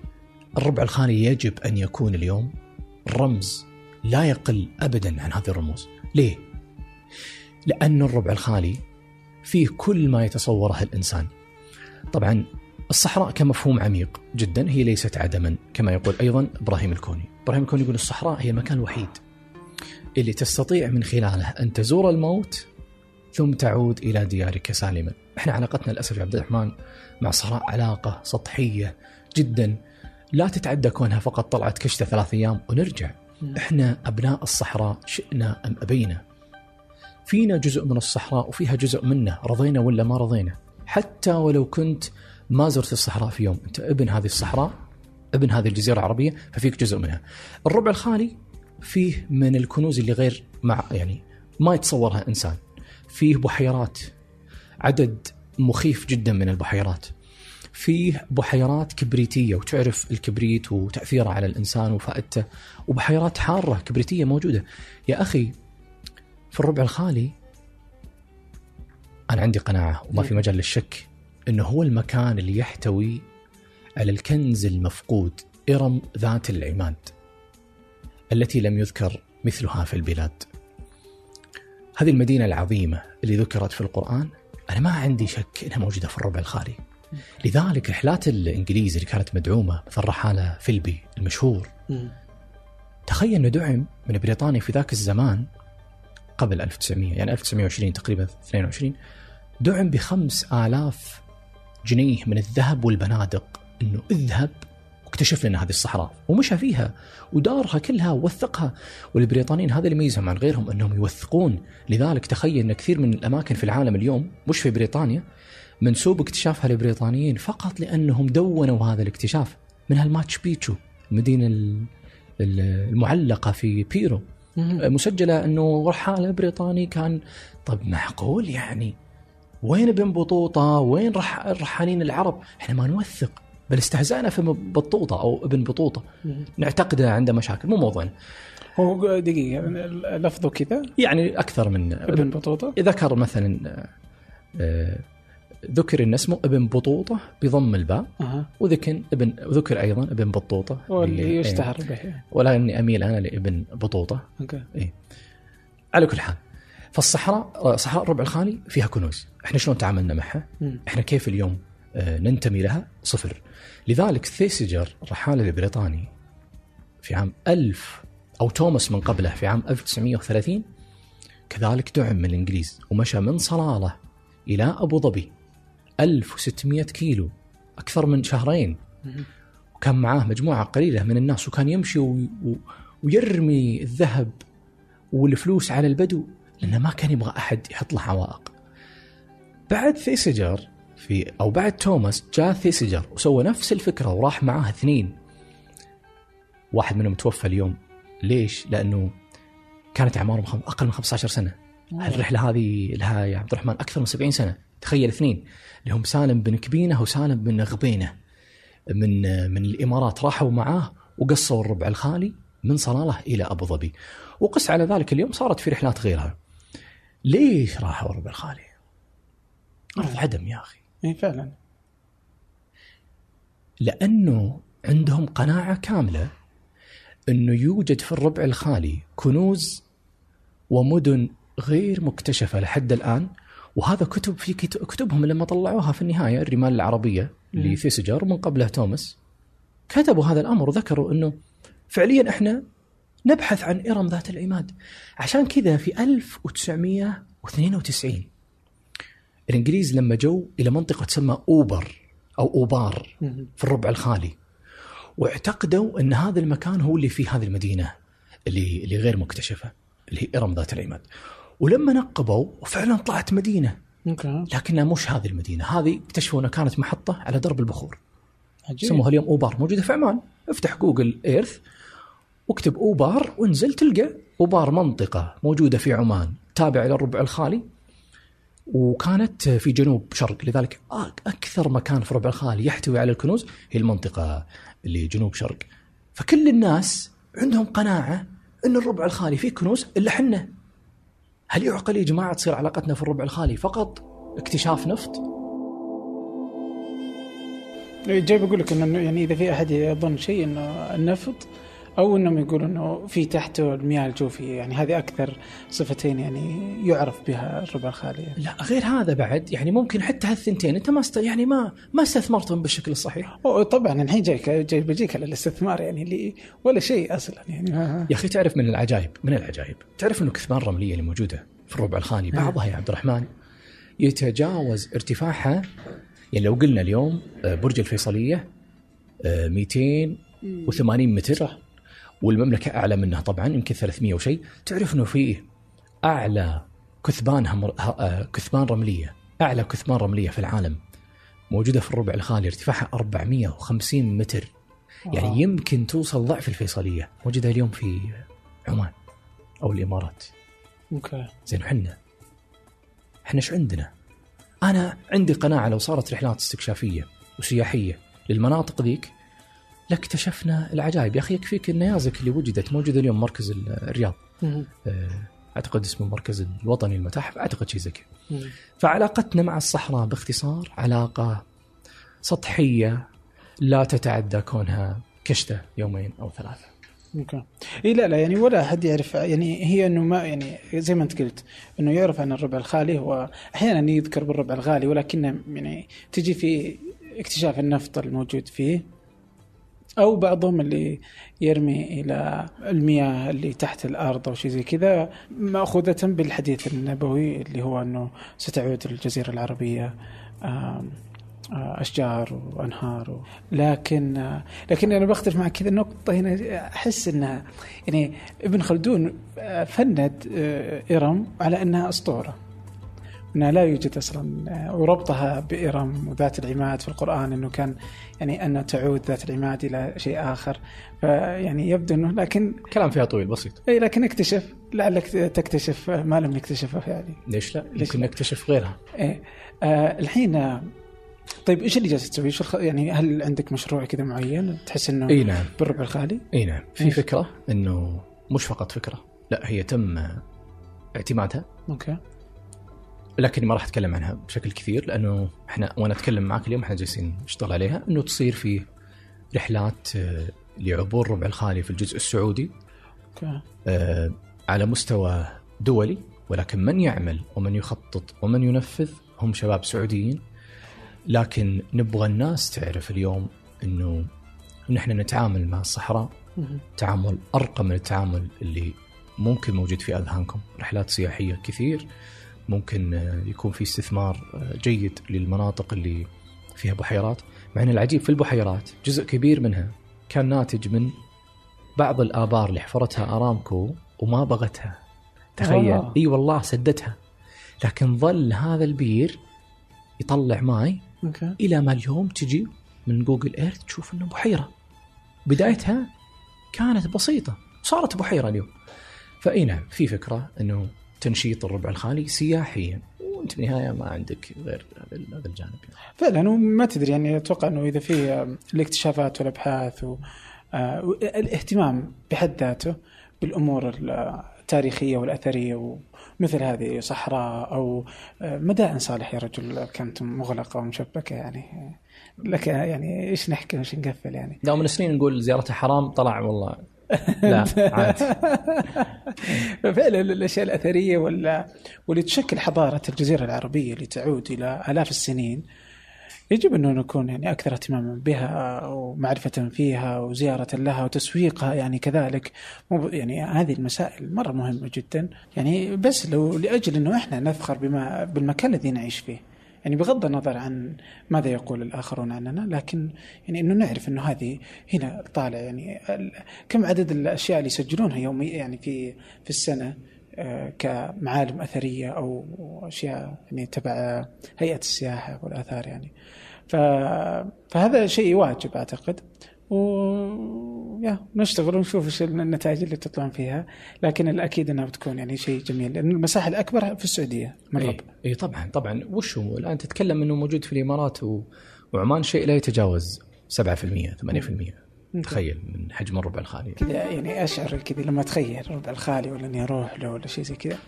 الربع الخالي يجب أن يكون اليوم رمز لا يقل ابدا عن هذه الرموز. ليه؟ لأن الربع الخالي فيه كل ما يتصوره الإنسان. طبعا الصحراء كمفهوم عميق جدا هي ليست عدما كما يقول أيضا إبراهيم الكوني. إبراهيم الكوني يقول الصحراء هي المكان الوحيد اللي تستطيع من خلاله أن تزور الموت ثم تعود إلى ديارك سالما. إحنا علاقتنا للأسف يا عبد الرحمن مع الصحراء علاقة سطحية جدا لا تتعدى كونها فقط طلعت كشتة ثلاث أيام ونرجع إحنا أبناء الصحراء شئنا أم أبينا. فينا جزء من الصحراء وفيها جزء منه رضينا ولا ما رضينا. حتى ولو كنت ما زرت الصحراء في يوم، أنت ابن هذه الصحراء ابن هذه الجزيرة العربية ففيك جزء منها. الربع الخالي فيه من الكنوز اللي غير مع يعني ما يتصورها إنسان. فيه بحيرات عدد مخيف جدا من البحيرات. فيه بحيرات كبريتية وتعرف الكبريت وتأثيره على الإنسان وفائدته وبحيرات حارة كبريتية موجودة يا أخي في الربع الخالي أنا عندي قناعة وما في مجال للشك إنه هو المكان اللي يحتوي على الكنز المفقود إرم ذات العماد التي لم يذكر مثلها في البلاد. هذه المدينة العظيمة اللي ذكرت في القرآن أنا ما عندي شك إنها موجودة في الربع الخالي. لذلك رحلات الإنجليز اللي كانت مدعومة مثل رحاله فيلبي المشهور. تخيل إنه دعم من بريطانيا في ذاك الزمان قبل 1900 يعني 1920 تقريبا 22 دعم ب 5000 جنيه من الذهب والبنادق. إنه اذهب واكتشف لنا هذه الصحراء ومشى فيها ودارها كلها ووثقها. والبريطانيين هذا اللي يميزهم عن غيرهم إنهم يوثقون. لذلك تخيل إن كثير من الأماكن في العالم اليوم مش في بريطانيا منسوب اكتشافها للبريطانيين فقط لأنهم دونوا هذا الاكتشاف منها الماتش بيتشو المدينة ال- ال- المعلقة في بيرو. مسجلة إنه رحاله بريطاني كان. طب معقول يعني؟ وين ابن بطوطة؟ وين رح الرحالين العرب؟ إحنا ما نوثق. بل استهزأنا في بطوطة أو ابن بطوطة. نعتقده عنده مشاكل مو موضوعنا. هو دقيقة لفظه كذا؟ يعني أكثر من ابن بطوطة؟ ذكر مثلا آه، ذكر إن اسمه ابن بطوطة بضم الباء أها. وذكر ابن وذكر أيضا ابن بطوطة هو اللي إيه. يشتهر به. يعني. ولا إني أميل أنا لابن بطوطة. okay. على كل حال فالصحراء صحراء الربع الخالي فيها كنوز. إحنا شلون تعاملنا معها. إحنا كيف اليوم آه، ننتمي لها؟ صفر. لذلك ثيسجر الرحالة البريطاني في عام 1000 أو توماس من قبله في عام 1930 كذلك دعم من الإنجليز ومشى من صلالة إلى أبو ظبي 1600 كيلو أكثر من شهرين. وكان معاه مجموعة قليلة من الناس وكان يمشي و... و... ويرمي الذهب والفلوس على البدو لأنه ما كان يبغى أحد يحط له عوائق. بعد ثيسجر في أو بعد توماس جاء ثيسجر وسوى نفس الفكرة وراح معاه اثنين. واحد منهم توفى اليوم. ليش؟ لأنه كانت اعمارهم خم- أقل من 15 سنة. الرحلة هذه لها يا عبد الرحمن أكثر من 70 سنة. تخيل اثنين. اللي هم سالم بن كبينة وسالم بن غبينة. من من الإمارات راحوا معاه وقصوا الربع الخالي من صلالة إلى أبو ظبي. وقس على ذلك اليوم صارت في رحلات غيرها. ليش راحوا الربع الخالي؟ أرض عدم يا أخي. اي فعلا. لأنه عندهم قناعة كاملة إنه يوجد في الربع الخالي كنوز ومدن غير مكتشفة لحد الآن. وهذا كتب في كت- كتبهم لما طلعوها في النهاية الرمال العربية لثيسجر ومن قبله توماس. كتبوا هذا الأمر وذكروا إنه فعليا إحنا نبحث عن إرم ذات العماد. عشان كذا في 1992 الإنجليز لما جو إلى منطقة تسمى أوبر أو أوبار في الربع الخالي واعتقدوا أن هذا المكان هو اللي فيه هذه المدينة اللي اللي غير مكتشفة اللي هي إرم ذات العماد. ولما نقبوا فعلا طلعت مدينة لكنها مش هذه المدينة. هذه اكتشفوا انها كانت محطة على درب البخور. سموها اليوم أوبار. موجودة في عمان. افتح جوجل إيرث واكتب أوبار وانزل تلقى أوبار منطقة موجودة في عمان تابعة للربع الخالي. وكانت في جنوب شرق لذلك أكثر مكان في الربع الخالي يحتوي على الكنوز هي المنطقة اللي جنوب شرق. فكل الناس عندهم قناعة إن الربع الخالي فيه كنوز إلا حنا. هل يعقل يا جماعة تصير علاقتنا في الربع الخالي فقط اكتشاف نفط؟ جاي بقول لك إنه يعني إذا في أحد يظن شيء إنه النفط أو إنهم يقولوا إنه في تحته المياه الجوفية يعني هذه أكثر صفتين يعني يعرف بها الربع الخالي يعني. لا غير هذا بعد يعني ممكن حتى هالثنتين أنت ما است... يعني ما ما استثمرتهم بالشكل الصحيح. طبعا الحين جايك جاي بجيك على الاستثمار يعني اللي ولا شيء أصلا يعني. يا أخي تعرف من العجائب من العجائب؟ تعرف إنه كثبان الرمليه اللي موجودة في الربع الخالي؟ بعضها يا عبد الرحمن يتجاوز ارتفاعها يعني لو قلنا اليوم آه، برج الفيصلية آه، 280 متر. صح. والمملكة أعلى منها طبعا يمكن 300 وشيء. تعرف إنه فيه أعلى كثبان همر... آه، كثبان رملية أعلى كثبان رملية في العالم. موجودة في الربع الخالي ارتفاعها 450 متر. يعني واو. يمكن توصل ضعف الفيصلية. موجودة اليوم في عمان أو الإمارات. أوكي. زين وحنا؟ إحنا إيش عندنا؟ أنا عندي قناعة لو صارت رحلات استكشافية وسياحية للمناطق ذيك لاكتشفنا العجائب. يا أخي يكفيك النيازك اللي وجدت موجودة اليوم مركز ال- الرياض. آه، أعتقد اسمه المركز الوطني للمتاحف أعتقد شيء زي كذا. فعلاقتنا مع الصحراء باختصار علاقة سطحية لا تتعدى كونها كشتة يومين أو ثلاثة. أوكي. إي لا لا يعني ولا أحد يعرف. يعني هي إنه ما يعني زي ما أنت قلت إنه يعرف عن الربع الخالي. هو أحيانا يذكر بالربع الغالي ولكنه يعني تجي في اكتشاف النفط الموجود فيه. أو بعضهم اللي يرمي إلى المياه اللي تحت الأرض أو شيء زي كذا مأخوذة بالحديث النبوي اللي هو إنه ستعود الجزيرة العربية آه، أشجار وأنهار. لكن آه، لكن أنا بختلف معك كذا نقطة هنا أحس إنها يعني ابن خلدون آه، فند إرم على أنها أسطورة انها لا يوجد أصلا آه، وربطها بارم وذات العماد في القرآن إنه كان يعني أن تعود ذات العماد إلى شيء آخر فيعني يبدو إنه لكن كلام فيها طويل بسيط إي لكن اكتشف لعلك تكتشف ما لم نكتشفه يعني ليش لا؟ ليش يمكن لا؟ نكتشف غيرها إيه آه الحين آه، طيب إيش اللي جالس تسوي؟ الخ... يعني هل عندك مشروع كذا معين تحس إنه إي نعم بالربع الخالي؟ إي نعم في؟ فكرة إنه مش فقط فكرة لا هي تم اعتمادها okay لكني ما راح أتكلم عنها بشكل كثير لأنه إحنا وأنا أتكلم معك اليوم إحنا جالسين نشتغل عليها إنه تصير في رحلات آه، لعبور ربع الخالي في الجزء السعودي. okay. آه، على مستوى دولي ولكن من يعمل ومن يخطط ومن ينفذ هم شباب سعوديين. لكن نبغى الناس تعرف اليوم إنه نحن نتعامل مع الصحراء. تعامل أرقى من التعامل اللي ممكن موجود في أذهانكم، رحلات سياحية كثير. ممكن يكون في استثمار جيد للمناطق اللي فيها بحيرات، مع إن العجيب في البحيرات جزء كبير منها كان ناتج من بعض الآبار اللي حفرتها أرامكو وما بغتها. تخيل. إي والله سدتها. لكن ظل هذا البير يطلع ماي إلى ما اليوم تجي من جوجل إيرث تشوف إنه بحيرة. بدايتها كانت بسيطة صارت بحيرة اليوم. فإي نعم في فكرة إنه تنشيط الربع الخالي سياحيا وانت في النهايه ما عندك غير هذا الجانب يعني. فعلا وما تدري يعني أتوقع إنه إذا في الاكتشافات والأبحاث و آه، الاهتمام بحد ذاته بالأمور التاريخية والأثرية ومثل هذه صحراء أو آه، مدائن صالح يا رجل كانت مغلقة ومشبكة يعني. لك يعني إيش نحكي وايش نقفل يعني. لا من سنين نقول زيارتها حرام طلع والله. لا عادي. ففعلا الأشياء الأثرية ولا واللي تشكل حضارة الجزيرة العربية اللي تعود إلى آلاف السنين يجب انه نكون يعني أكثر اهتماما بها ومعرفة فيها وزيارة لها وتسويقها يعني كذلك. مو يعني هذه المسائل مرة مهمة جدا. يعني بس لو لأجل إنه إحنا نفخر بما بالمكان الذي نعيش فيه. يعني بغض النظر عن ماذا يقول الآخرون عننا لكن يعني إنه نعرف إنه هذه هنا طالع يعني كم عدد الأشياء اللي يسجلونها يوميا يعني في في السنة آه، كمعالم أثرية أو أشياء يعني تبع هيئة السياحة والآثار يعني. فهذا شيء واجب أعتقد و يا نشتغل ونشوف إيش النتائج اللي تطلعون فيها. لكن الأكيد إنها بتكون يعني شيء جميل. لأن المساحة الأكبر في السعودية من اي اي طبعا طبعا. وش هو الآن تتكلم إنه موجود في الإمارات و... وعمان شيء لا يتجاوز 7% 8% تخيل من حجم الربع الخالي. كذا يعني أشعر كذا لما اتخيل ربع الخالي ولا إني أروح له ولا شيء زي كذا.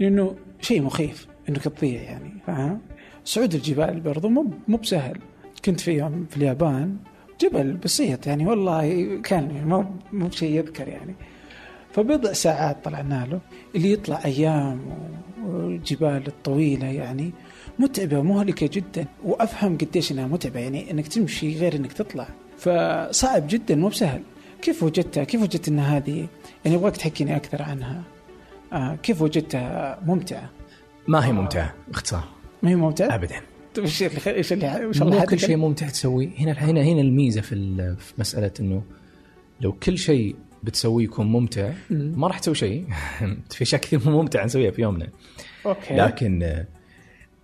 لأنه شيء مخيف انك تضيع يعني فاهم؟ صعود الجبال برضو مو مو بسهل. كنت في يوم في اليابان جبل بسيط يعني والله كان مو مو بشيء يذكر يعني. فبضع ساعات طلعنا له اللي يطلع أيام والجبال الطويلة يعني متعبة ومهلكة جدا وأفهم قديش إنها متعبة يعني إنك تمشي غير إنك تطلع. فصعب جدا مو بسهل. كيف وجدتها؟ كيف وجدت إن هذه؟ يعني أبغاك تحكيني أكثر عنها. آه كيف وجدتها؟ ممتعة؟ ما هي ممتعة باختصار ما هي ممتعة؟ ابدا. إيش اللي إيش وش الله كل؟ شيء ممتع تسويه هنا هنا هنا الميزة في في مسألة إنه لو كل شيء بتسويه يكون ممتع مم. ما راح تسوي شيء في أشياء كثير مو ممتعه نسويها في يومنا أوكي لكن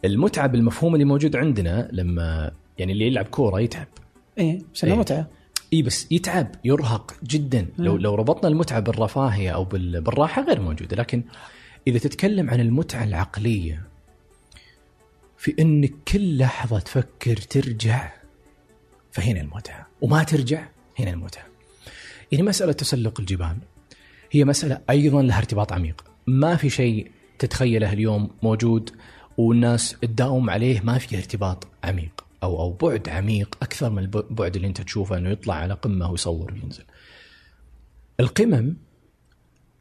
المتعة بالمفهوم اللي موجود عندنا لما يعني اللي يلعب كورة يتعب إيه بس إيه. متعة إي بس يتعب يرهق جدا لو. لو ربطنا المتعة بالرفاهية أو بال- بالراحة غير موجودة لكن إذا تتكلم عن المتعة العقلية في انك كل لحظة تفكر ترجع فهنا المتعة وما ترجع هنا المتعة يعني مسألة تسلق الجبال هي مسألة أيضا لها ارتباط عميق ما في شيء تتخيله اليوم موجود والناس تداوم عليه ما في ارتباط عميق أو أو بعد عميق أكثر من البعد اللي أنت تشوفه إنه يطلع على قمة ويصور وينزل. القمم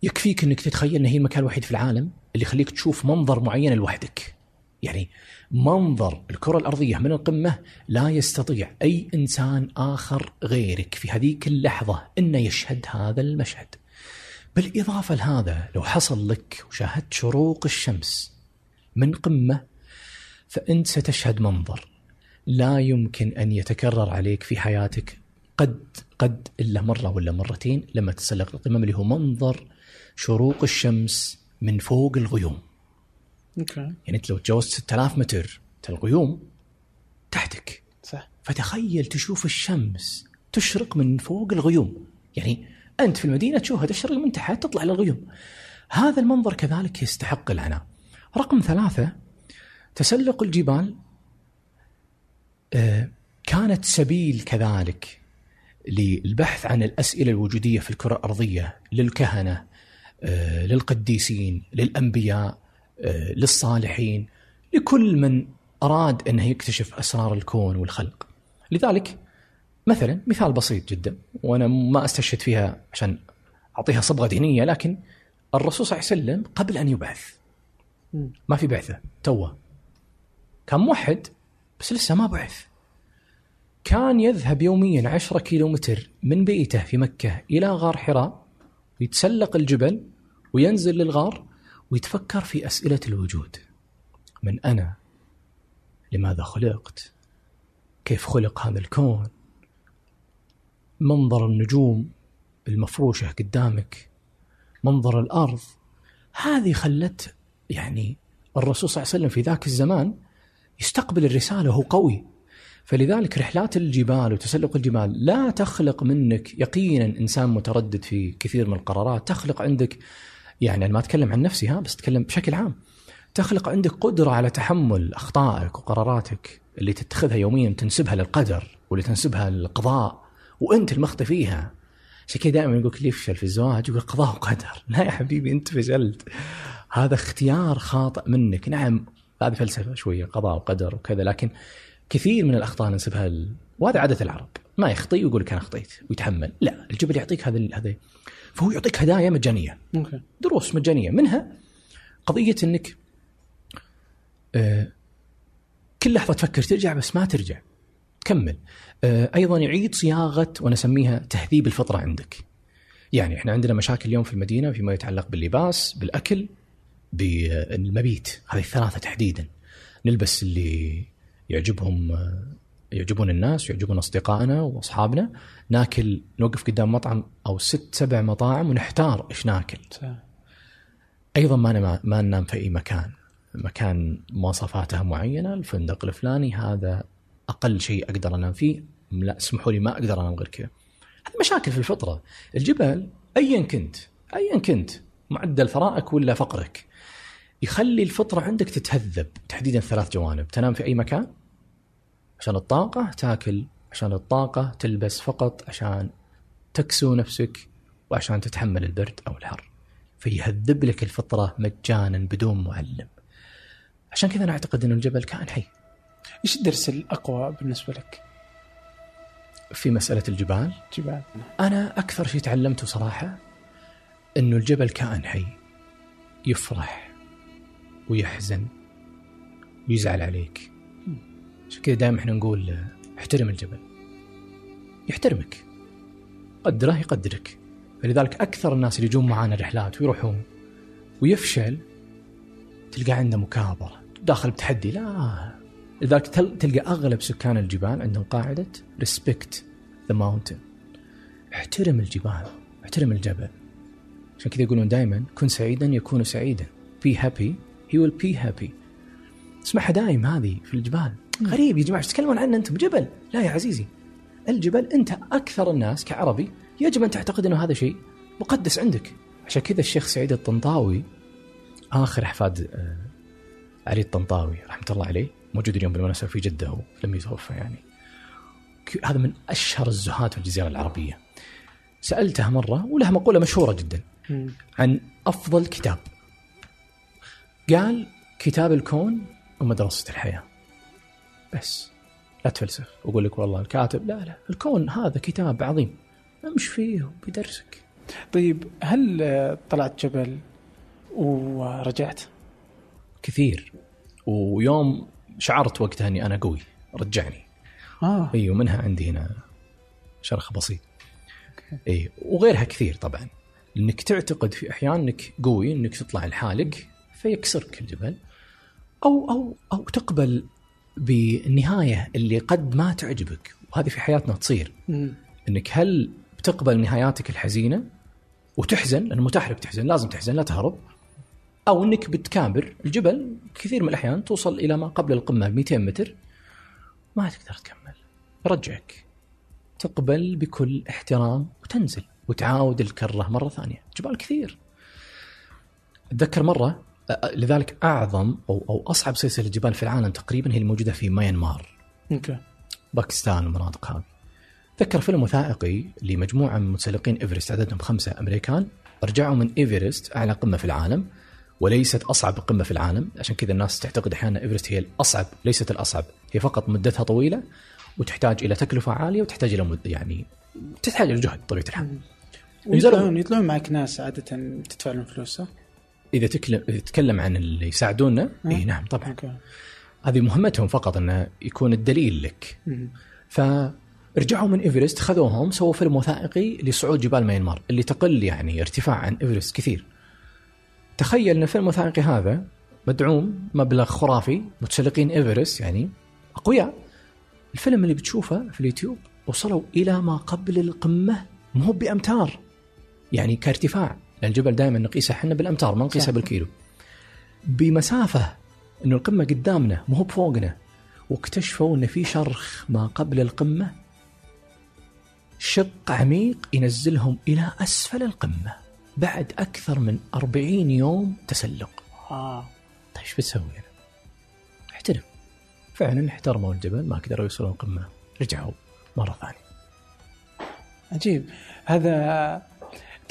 يكفيك إنك تتخيل إن هي المكان الوحيد في العالم اللي يخليك تشوف منظر معين لوحدك. يعني منظر الكرة الأرضية من القمة لا يستطيع أي إنسان آخر غيرك في هذيك اللحظة أنه يشهد هذا المشهد. بالإضافة لهذا لو حصل لك وشاهدت شروق الشمس من قمة فأنت ستشهد منظر لا يمكن أن يتكرر عليك في حياتك قد قد إلا مرة ولا مرتين لما تسلق القمم اللي هو منظر شروق الشمس من فوق الغيوم. أوكي يعني انت لو تجاوزت 6000 متر الغيوم تحتك. صح. فتخيل تشوف الشمس تشرق من فوق الغيوم. يعني أنت في المدينة تشوفها تشرق من تحت تطلع للغيوم. هذا المنظر كذلك يستحق العناء. رقم ثلاثة تسلق الجبال. آه، كانت سبيل كذلك للبحث عن الأسئلة الوجودية في الكرة الأرضية للكهنة آه، للقديسين للأنبياء. للصالحين لكل من أراد أنه يكتشف أسرار الكون والخلق. لذلك مثلا مثال بسيط جدا وأنا ما أستشهد فيها عشان أعطيها صبغة دينية لكن الرسول صلى الله عليه وسلم قبل أن يبعث. ما في بعثة توه. كان موحد بس لسه ما بعث. كان يذهب يوميا عشرة كيلومتر من بيته في مكة إلى غار حراء ويتسلق الجبل وينزل للغار ويتفكر في أسئلة الوجود. من أنا؟ لماذا خلقت؟ كيف خلق هذا الكون؟ منظر النجوم المفروشة قدامك؟ منظر الأرض؟ هذه خلت يعني الرسول صلى الله عليه وسلم في ذاك الزمان يستقبل الرسالة وهو قوي. فلذلك رحلات الجبال وتسلق الجبال لا تخلق منك يقينا إنسان متردد في كثير من القرارات تخلق عندك يعني أنا ما أتكلم عن نفسي ها بس أتكلم بشكل عام. تخلق عندك قدرة على تحمل أخطائك وقراراتك اللي تتخذها يوميا تنسبها للقدر واللي تنسبها للقضاء وأنت المخطئ فيها. عشان كذا دائما يقول اللي يفشل في الزواج يقول قضاء وقدر. لا يا حبيبي أنت فشلت. هذا اختيار خاطئ منك. نعم هذه فلسفة شوية قضاء وقدر وكذا لكن كثير من الأخطاء ننسبها. وهذا عادة العرب. ما يخطئ ويقول لك أنا أخطيت ويتحمل. لا الجبل يعطيك هذا هذا فهو يعطيك هدايا مجانية. أوكي. دروس مجانية. منها قضية إنك آه، كل لحظة تفكر ترجع بس ما ترجع. تكمل آه، أيضا يعيد صياغة وأنا اسميها تهذيب الفطرة عندك. يعني إحنا عندنا مشاكل اليوم في المدينة فيما يتعلق باللباس بالأكل بالمبيت. هذه الثلاثة تحديدا. نلبس اللي يعجبهم آه، يعجبون الناس ويعجبون أصدقائنا وأصحابنا. ناكل نوقف قدام مطعم أو ست سبع مطاعم ونحتار إيش ناكل. أيضا ما نما- ما ننام في أي مكان. مكان مواصفاته معينة الفندق الفلاني هذا أقل شيء أقدر أنام فيه. لا اسمحوا لي ما أقدر أنام غير كذا. هذه مشاكل في الفطرة. الجبل ايا كنت ايا كنت معدل ثرائك ولا فقرك. يخلي الفطرة عندك تتهذب تحديدا ثلاث جوانب. تنام في أي مكان عشان الطاقة تاكل عشان الطاقة تلبس فقط عشان تكسو نفسك وعشان تتحمل البرد أو الحر فيهذب لك الفطرة مجانا بدون معلم. عشان كذا أنا أعتقد ان الجبل كائن حي. إيش الدرس الأقوى بالنسبة لك؟ في مسألة الجبال. جبال. أنا أكثر شيء تعلمته صراحة إنه الجبل كائن حي. يفرح ويحزن ويزعل عليك. عشان كذا دائما إحنا نقول احترم الجبل. يحترمك. قدره يقدرك. فلذلك أكثر الناس اللي يجون معانا رحلات ويروحون ويفشل تلقى عنده مكابرة. داخل بتحدي لا. لذلك تل- تلقى أغلب سكان الجبال عندهم قاعدة respect the mountain احترم الجبال احترم الجبل. عشان كذا يقولون دائما كن سعيدا يكون سعيدا. Be happy he will be happy. تسمعها دايم هذه في الجبال. غريب يا جماعة تتكلمون عنه أنتم؟ جبل. لا يا عزيزي. الجبل أنت أكثر الناس كعربي يجب أن تعتقد أنه هذا شيء مقدس عندك. عشان كذا الشيخ سعيد الطنطاوي آخر احفاد آه، علي الطنطاوي رحمة الله عليه موجود اليوم بالمناسبة في جدة لم يتوفى يعني. هذا من أشهر الزهاد في الجزيرة العربية. سألته مرة ولها مقولة مشهورة جدا. عن أفضل كتاب. قال كتاب الكون ومدرسة الحياة. بس لا تفلسف. وأقول لك والله الكاتب لا لا الكون هذا كتاب عظيم. امش فيه وبيدرسك. طيب هل طلعت جبل ورجعت؟ كثير. ويوم شعرت وقتها إني أنا قوي. رجعني. آه. إي ومنها عندي هنا شرخ بسيط. إي وغيرها كثير طبعا. لانك تعتقد في أحيان إنك قوي إنك تطلع لحالك فيكسرك الجبل. أو أو أو تقبل بالنهاية اللي قد ما تعجبك وهذه في حياتنا تصير. إنك هل بتقبل نهاياتك الحزينة وتحزن؟ لأنه متاح لك تحزن لازم تحزن لا تهرب. أو إنك بتكابر الجبل كثير من الأحيان توصل إلى ما قبل القمة ب 200 متر. ما تقدر تكمل. يرجعك تقبل بكل احترام وتنزل وتعاود الكرة مرة ثانية. جبال كثير. أتذكر مرة لذلك أعظم أو أو أصعب سلسلة جبال في العالم تقريبا هي الموجودة في ميانمار. okay. باكستان والمناطق هذه تذكر فيلم وثائقي لمجموعة من متسلقين إيفرست عددهم خمسة أمريكان رجعوا من إيفرست أعلى قمة في العالم وليست أصعب قمة في العالم. عشان كذا الناس تعتقد أحيانا إيفرست هي الأصعب ليست الأصعب. هي فقط مدتها طويلة وتحتاج إلى تكلفة عالية وتحتاج إلى مد يعني تحتاج إلى جهد بطبيعه الحال ويطلعون يطلعون معك ناس عادة تدفع لهم فلوس صح؟ إذا تكلم إذا تتكلم عن اللي يساعدونا اي نعم طبعا okay هذه مهمتهم فقط إنه يكون الدليل لك مم. فرجعوا من إيفرست خذوهم سووا فيلم وثائقي لصعود جبال ميانمار اللي تقل يعني ارتفاع عن إيفرست كثير. تخيل إن الفيلم الوثائقي هذا مدعوم مبلغ خرافي متسلقين إيفرست يعني أقوياء. الفيلم اللي بتشوفه في اليوتيوب وصلوا إلى ما قبل القمة مو بأمتار. يعني كارتفاع لأن الجبل دائما نقيسه إحنا بالأمتار ما نقيسه. بالكيلو. بمسافة أنه القمة قدامنا مو بفوقنا واكتشفوا إن في شرخ ما قبل القمة شق عميق ينزلهم إلى أسفل القمة بعد أكثر من 40 يوم تسلق. آه طيب إيش بتسوي هنا؟ احترم. فعلا احترموا الجبل ما قدروا يوصلون القمة رجعوا مرة ثانية. عجيب هذا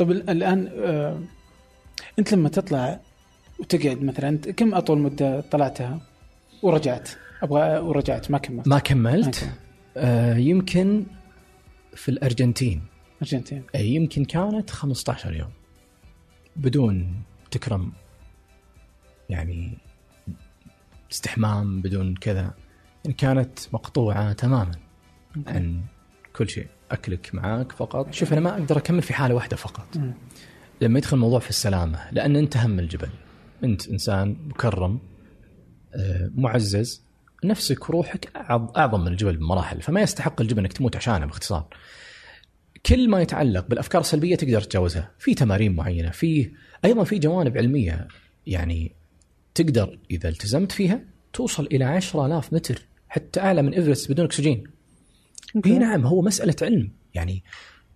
طب ال- الآن آه أنت لما تطلع وتقعد مثلا كم أطول مدة طلعتها؟ ورجعت أبغى ورجعت ما كملت. ما كملت. آه يمكن في الأرجنتين. أرجنتين. أي يمكن كانت 15 يوم بدون تكرم يعني استحمام بدون كذا. يعني كانت مقطوعة تماما عن كل شيء. أكلك معاك فقط. شوف أنا ما أقدر أكمل في حالة واحدة فقط. لما يدخل الموضوع في السلامة لأن أنت هم الجبل. أنت إنسان مكرم آه، معزز. نفسك وروحك أعظم من الجبل بمراحل. فما يستحق الجبل أنك تموت عشانه باختصار. كل ما يتعلق بالأفكار السلبية تقدر تتجاوزها، في تمارين معينة، في أيضا في جوانب علمية يعني تقدر إذا التزمت فيها توصل إلى 10000 متر حتى أعلى من إيفرست بدون أكسجين. إي نعم هو مسألة علم. يعني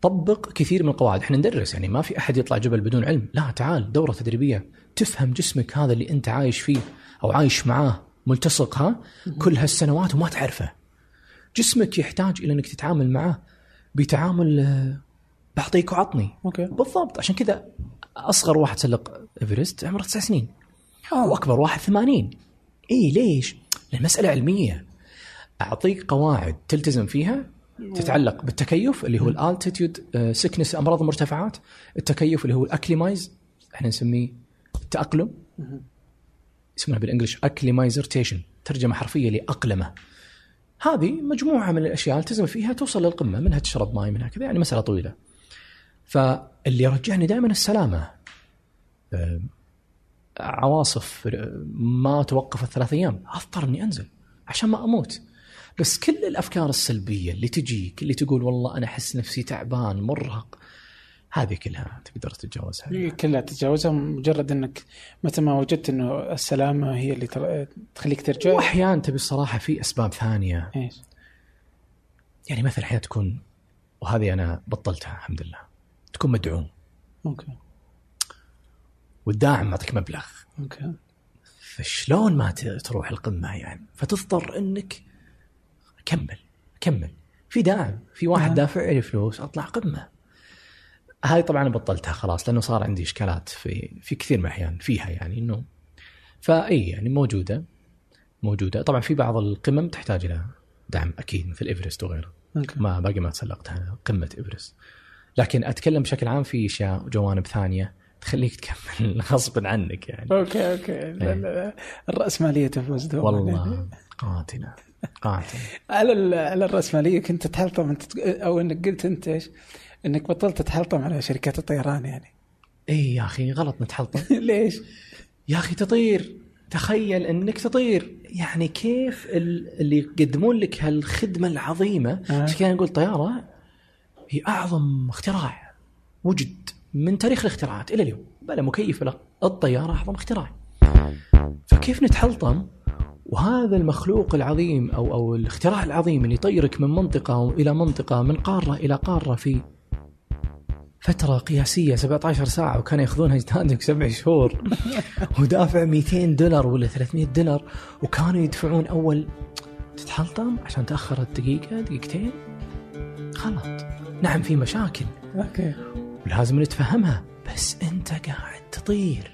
طبق كثير من القواعد، إحنا ندرس يعني ما في أحد يطلع جبل بدون علم، لا تعال دورة تدريبية. تفهم جسمك هذا اللي أنت عايش فيه أو عايش معاه ملتصق ها؟ كل هالسنوات وما تعرفه. جسمك يحتاج إلى إنك تتعامل معاه بتعامل آه، بعطيك وعطني. okay. بالضبط. عشان كذا أصغر واحد تسلق إيفرست عمره تسع سنين. آه. وأكبر واحد 80 إي ليش؟ لأن المساله علمية. أعطيك قواعد تلتزم فيها تتعلق بالتكيف اللي هو ال altitude sickness أمراض المرتفعات التكيف اللي هو ال acclimatize إحنا نسميه التأقلم. اسمها بال English acclimatization ترجمة حرفية الأقلمة. هذه مجموعة من الأشياء التزم فيها توصل للقمة منها تشرب ماء منها كذا يعني مسألة طويلة. فاللي رجعني دائما السلامة. آه، عواصف آه، ما توقفت ثلاث أيام. اضطر إني أنزل عشان ما أموت. بس كل الأفكار السلبية اللي تجيك اللي تقول والله أنا أحس نفسي تعبان مرهق هذه كلها تقدر تتجاوزها. كلها تتجاوزها مجرد إنك متى ما وجدت إنه السلامة هي اللي تخليك ترجع. وأحيانا تبي الصراحة في أسباب ثانية. إيش؟ يعني مثلا أحيانا تكون وهذه أنا بطلتها الحمد لله. تكون مدعوم. okay. والداعم معطيك مبلغ. okay. فشلون ما تروح القمة يعني؟ فتضطر إنك كمل كمل. في داعم في واحد آه. دافع لي فلوس أطلع قمة. هاي طبعا بطلتها خلاص لأنه صار عندي إشكالات في في كثير من الأحيان فيها يعني إنه فأي يعني موجودة موجودة. طبعا في بعض القمم تحتاج إلى دعم أكيد مثل إيفرست وغيره. أوكي. ما باقي ما تسلقتها قمة إيفرست. لكن أتكلم بشكل عام في أشياء جوانب ثانية تخليك تكمل غصبا عنك يعني. أوكي أوكي. الرأسمالية تفوز والله قاتلة. على على الراسماليه كنت تحلطم أنت أو إنك قلت أنت إيش؟ إنك بطلت تحلطم على شركات الطيران يعني. إي يا أخي غلط نتحلطم ليش؟ يا أخي تطير. تخيل إنك تطير. يعني كيف ال- اللي يقدمون لك هالخدمة العظيمة؟ آه. عشان كذا نقول طيارة هي أعظم اختراع وجد من تاريخ الاختراعات إلى اليوم. بلا مكيف ولا الطيارة أعظم اختراع. فكيف نتحلطم وهذا المخلوق العظيم أو أو الاختراع العظيم اللي يطيرك من منطقة إلى منطقة من قارة إلى قارة في فترة قياسية 17 ساعة وكانوا ياخذونها أجدادك سبع شهور. ودافع 200 دولار ولا 300 دولار وكانوا يدفعون أول تتحلطم عشان تأخرت دقيقة دقيقتين؟ غلط. نعم في مشاكل. أوكي. ولازم نتفهمها بس أنت قاعد تطير.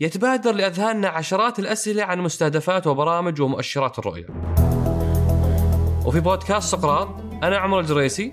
يتبادر لأذهاننا عشرات الأسئلة عن مستهدفات وبرامج ومؤشرات الرؤية. وفي بودكاست سقراط أنا عمر الجريسي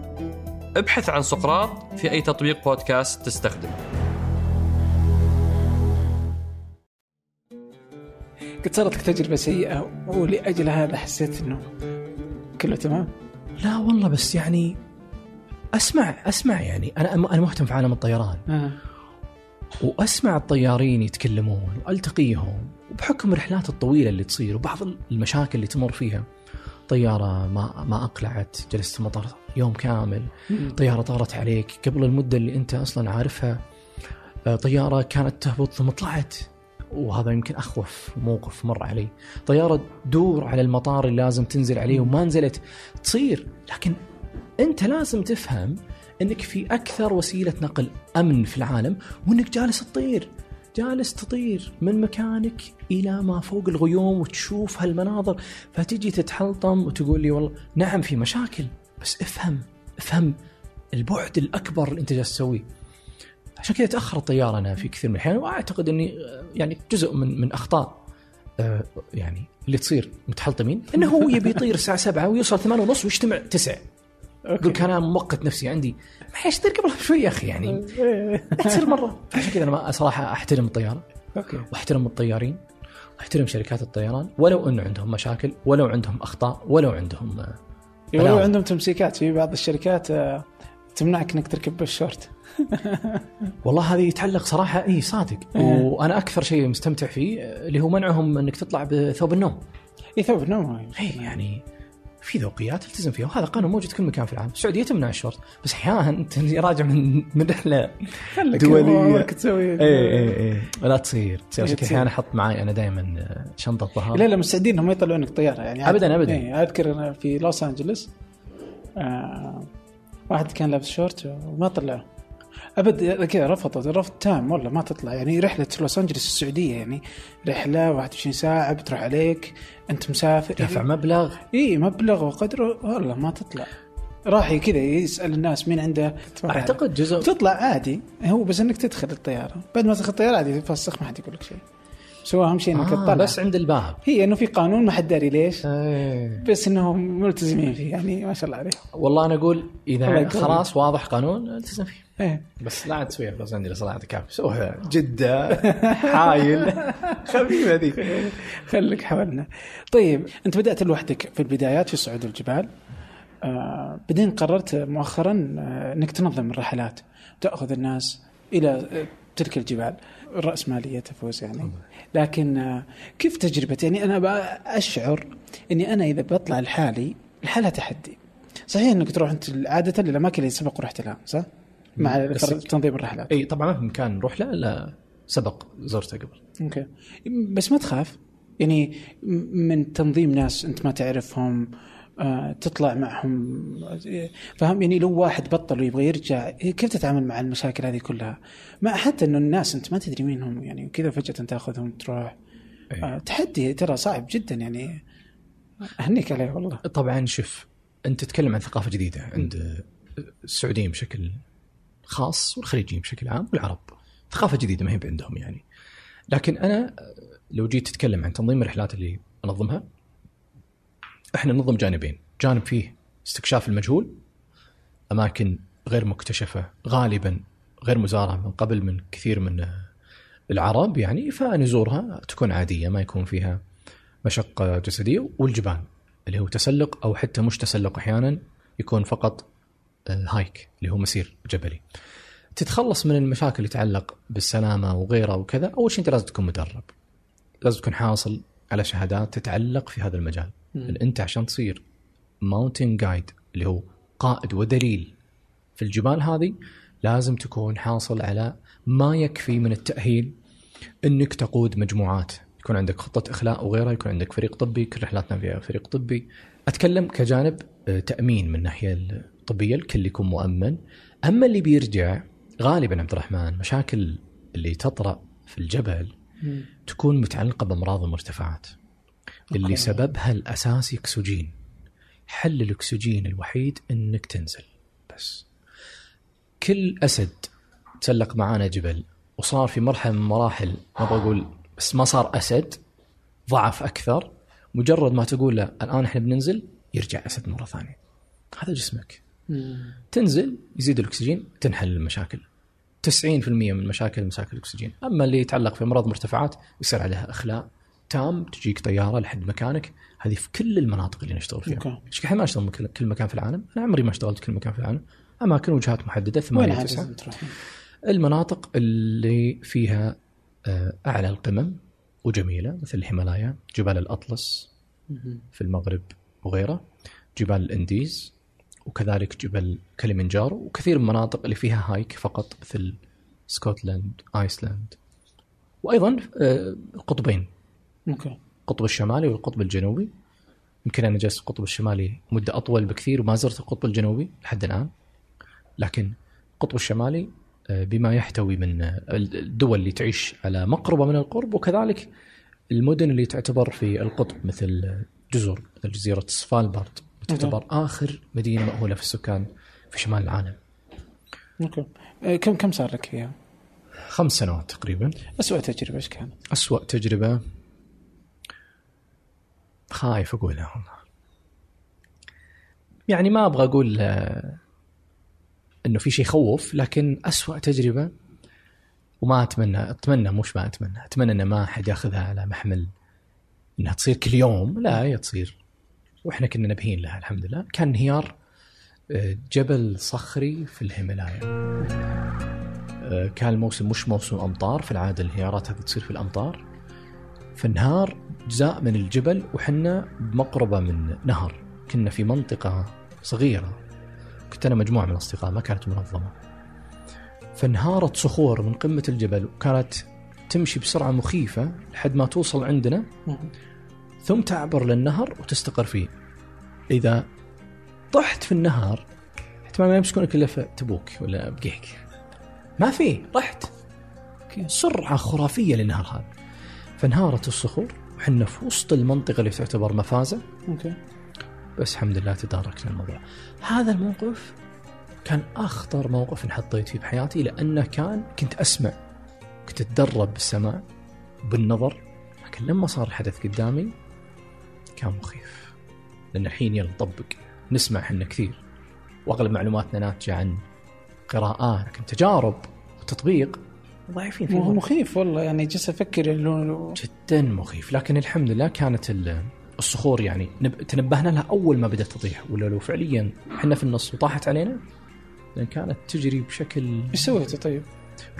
ابحث عن سقراط في أي تطبيق بودكاست تستخدمه قد صارت لك تجربة سيئة ولأجل هذا حسيت إنه كله تمام؟ لا والله بس يعني أسمع أسمع يعني أنا أنا مهتم في عالم الطيران آه. وأسمع الطيارين يتكلمون وألتقيهم وبحكم الرحلات الطويلة اللي تصير وبعض المشاكل اللي تمر فيها طيارة ما ما أقلعت جلست في المطار يوم كامل طيارة طارت عليك. قبل المدة اللي أنت أصلا عارفها آه، طيارة كانت تهبط ثم طلعت. وهذا يمكن أخوف موقف مر علي. طيارة تدور على المطار اللي لازم تنزل عليه وما نزلت. تصير. لكن أنت لازم تفهم إنك في أكثر وسيلة نقل أمن في العالم وإنك جالس تطير. جالس تطير من مكانك إلى ما فوق الغيوم وتشوف هالمناظر فتجي تتحلطم وتقول لي والله نعم في مشاكل بس افهم افهم البعد الأكبر اللي أنت جالس تسويه. عشان كذا تأخر الطيارة أنا في كثير من الأحيان وأعتقد إني آه، يعني جزء من من أخطاء آه، يعني اللي تصير متحلطمين إنه هو يبي يطير الساعة 7 ويوصل 8 ونص ويجتمع 9 يقول كان أنا موقت نفسي عندي. معليش طير قبلها بشوي يا أخي يعني. تصير مرة. عشان كذا أنا ما- صراحة أحترم الطيارة. أوكي. وأحترم الطيارين. واحترم شركات الطيران. ولو إنه عندهم مشاكل ولو عندهم أخطاء ولو عندهم آه، ولو. عندهم تمسيكات. في بعض الشركات آه، تمنعك إنك تركب بالشورت. والله هذه يتعلق صراحة إي صادق. إيه. وأنا أكثر شيء مستمتع فيه آه، اللي هو منعهم إنك تطلع بثوب النوم. إي ثوب نوم إي يعني في ذوقيات التزم فيها وهذا قانون موجود في كل مكان في العالم السعودية تمنع الشورت بس أحيانا أنت راجع من من رحلة. أمورك تسوي اي اي اي لا تصير تصير عشان. أحيانا أحط معي أنا دائما شنطة ظهر لا لا مستعدين انهم ما يطلعونك طيارة يعني أبداً- أبداً. إيه أذكر أنا في لوس أنجلوس آه واحد كان لابس شورت وما طلعه أبد كذا رفضت. رفض تام والله ما تطلع. يعني رحلة لوس انجلوس السعودية يعني رحلة 21 ساعة بتروح عليك أنت مسافر. دفع مبلغ. إي مبلغ وقدره والله ما تطلع. راح كذا يسأل الناس مين عنده. أعتقد جزء تطلع عادي. هو بس إنك تدخل الطيارة. بعد ما تدخل الطيارة عادي تفسخ ما حد يقول لك شيء. بس هو أهم شيء إنك آه تطلع. بس عند الباب. هي إنه في قانون ما حد داري ليش. إيه. بس إنهم ملتزمين فيه يعني ما شاء الله عليهم. والله أنا أقول إذا. خلاص واضح قانون التزم فيه. إيه. بس لا تسويها في لوس انجلس الله يعطيك العافيه سوها جدة حايل. خفيفة ذي خليك حولنا. طيب أنت بدأت لوحدك في البدايات في صعود الجبال. آه بعدين قررت مؤخرا آه إنك تنظم الرحلات تأخذ الناس إلى آه تلك الجبال. الرأسمالية تفوز يعني. لكن آه كيف تجربة يعني أنا أشعر أني أنا إذا بطلع لحالي لحالها تحدي. صحيح أنك تروح أنت عادة للأماكن اللي سبق ورحت لها صح؟ مع تنظيم الرحلات. إي طبعا ما في مكان نروح له الا سبق زرته قبل. أوكي. بس ما تخاف. يعني من تنظيم ناس أنت ما تعرفهم آه، تطلع معهم. فاهم يعني لو واحد بطل ويبغى يرجع كيف تتعامل مع المشاكل هذه كلها؟ ما حتى إنه الناس أنت ما تدري مين هم يعني كذا فجأة تاخذهم تروح. آه، تحدي ترى صعب جدا يعني أهنيك عليه والله. طبعا شوف أنت تتكلم عن ثقافة جديدة عند السعوديين بشكل خاص والخليجيين بشكل عام والعرب. ثقافة جديدة ما هي عندهم يعني. لكن أنا لو جيت تتكلم عن تنظيم الرحلات اللي أنظمها إحنا ننظم جانبين. جانب فيه استكشاف المجهول أماكن غير مكتشفة غالبا غير مزاره من قبل من كثير من العرب يعني فنزورها تكون عادية ما يكون فيها مشقة جسدية. والجبال اللي هو تسلق أو حتى مش تسلق أحيانا يكون فقط هايك اللي هو مسير جبلي. تتخلص من المشاكل اللي تتعلق بالسلامة وغيرها وكذا، أول شيء أنت لازم تكون مدرب. لازم تكون حاصل على شهادات تتعلق في هذا المجال. أنت عشان تصير ماونتن جايد اللي هو قائد ودليل في الجبال هذه لازم تكون حاصل على ما يكفي من التأهيل إنك تقود مجموعات يكون عندك خطة إخلاء وغيرها يكون عندك فريق طبي كل رحلاتنا فيها فريق طبي أتكلم كجانب آه، تأمين من الناحيه الطبيه الكل يكون مؤمن. أما اللي بيرجع غالبا عبد الرحمن مشاكل اللي تطرأ في الجبل تكون متعلقة بأمراض المرتفعات. اللي أوكي. سببها الاساسي أكسجين. حل الأكسجين الوحيد إنك تنزل. بس. كل أسد تسلق معانا جبل وصار في مرحلة من مراحل ما بقول بس ما صار أسد ضعف أكثر مجرد ما تقول له الآن إحنا بننزل يرجع اسد مرة ثانية. هذا جسمك. تنزل يزيد الأكسجين تنحل المشاكل. 90% من مشاكل مساكن الأكسجين. أما اللي يتعلق في أمراض مرتفعات يصير عليها اخلاء تام تجيك طيارة لحد مكانك. هذه في كل المناطق اللي نشتغل فيها. أوكي. إيش إحنا ما نشتغل كل مكان في العالم. أنا عمري ما اشتغلت كل مكان في العالم. أماكن وجهات محددة لازم تروح؟ المناطق اللي فيها آه، أعلى القمم وجميلة مثل الهيمالايا جبال الأطلس في المغرب وغيره جبال الأنديز وكذلك جبل كليمنجارو وكثير من المناطق اللي فيها hike فقط مثل سكوتلاند آيسلاند وأيضا آه، القطبين. أوكي. القطب الشمالي والقطب الجنوبي. يمكن أنا جلست القطب الشمالي مدة أطول بكثير وما زرت القطب الجنوبي لحد الآن. لكن القطب الشمالي آه، بما يحتوي من آه، الدول اللي تعيش على مقربة من القرب وكذلك المدن اللي تعتبر في القطب مثل جزر مثل جزيرة سفالبارد تعتبر آخر مدينة مأهولة في السكان في شمال العالم. أوكي. آه، كم كم صار لك فيها؟ خمس سنوات تقريبا. اسوء تجربة إيش كانت؟ أسوأ تجربة؟ خايف أقولها والله يعني ما أبغى أقول آه، إنه في شيء يخوف لكن أسوأ تجربة وما أتمنى أتمنى مش ما أتمنى أتمنى إن ما أحد ياخذها على محمل إنها تصير كل يوم. لا هي تصير وإحنا كنا نبهين لها الحمد لله كان انهيار آه، جبل صخري في الهيمالايا. آه، كان الموسم مش موسم أمطار في العادة الانهيارات هذه تصير في الأمطار. فانهار اجزاء من الجبل وحنا بمقربة من نهر. كنا في منطقة صغيرة. كنت أنا مجموعة من الأصدقاء ما كانت منظمة. فانهارت صخور من قمة الجبل وكانت تمشي بسرعة مخيفة لحد ما توصل عندنا. ثم تعبر للنهر وتستقر فيه. إذا طحت في النهر احتمال ما يمسكونك إلا في تبوك ولا بقيك ما في رحت. سرعة خرافية للنهر هذا. فانهارت الصخور وحنا في وسط المنطقة اللي تعتبر مفازة. أوكي. بس الحمد لله تداركنا الموضوع. هذا الموقف كان أخطر موقف انحطيت فيه بحياتي لأنه كان كنت أسمع كنت أتدرب بالسماع بالنظر لكن لما صار الحدث قدامي كان مخيف. لأن الحين يلا نطبق. نسمع إحنا كثير. وأغلب معلوماتنا ناتجة عن قراءات لكن تجارب وتطبيق. ضعيفين في مو- الموضوع. مخيف والله يعني جالس أفكر إنه جدا مخيف. لكن الحمد لله كانت ال- الصخور يعني نب... تنبهنا لها أول ما بدأت تطيح ولا لو فعليا إحنا في النص وطاحت علينا لأن كانت تجري بشكل إيش سويتوا طيب؟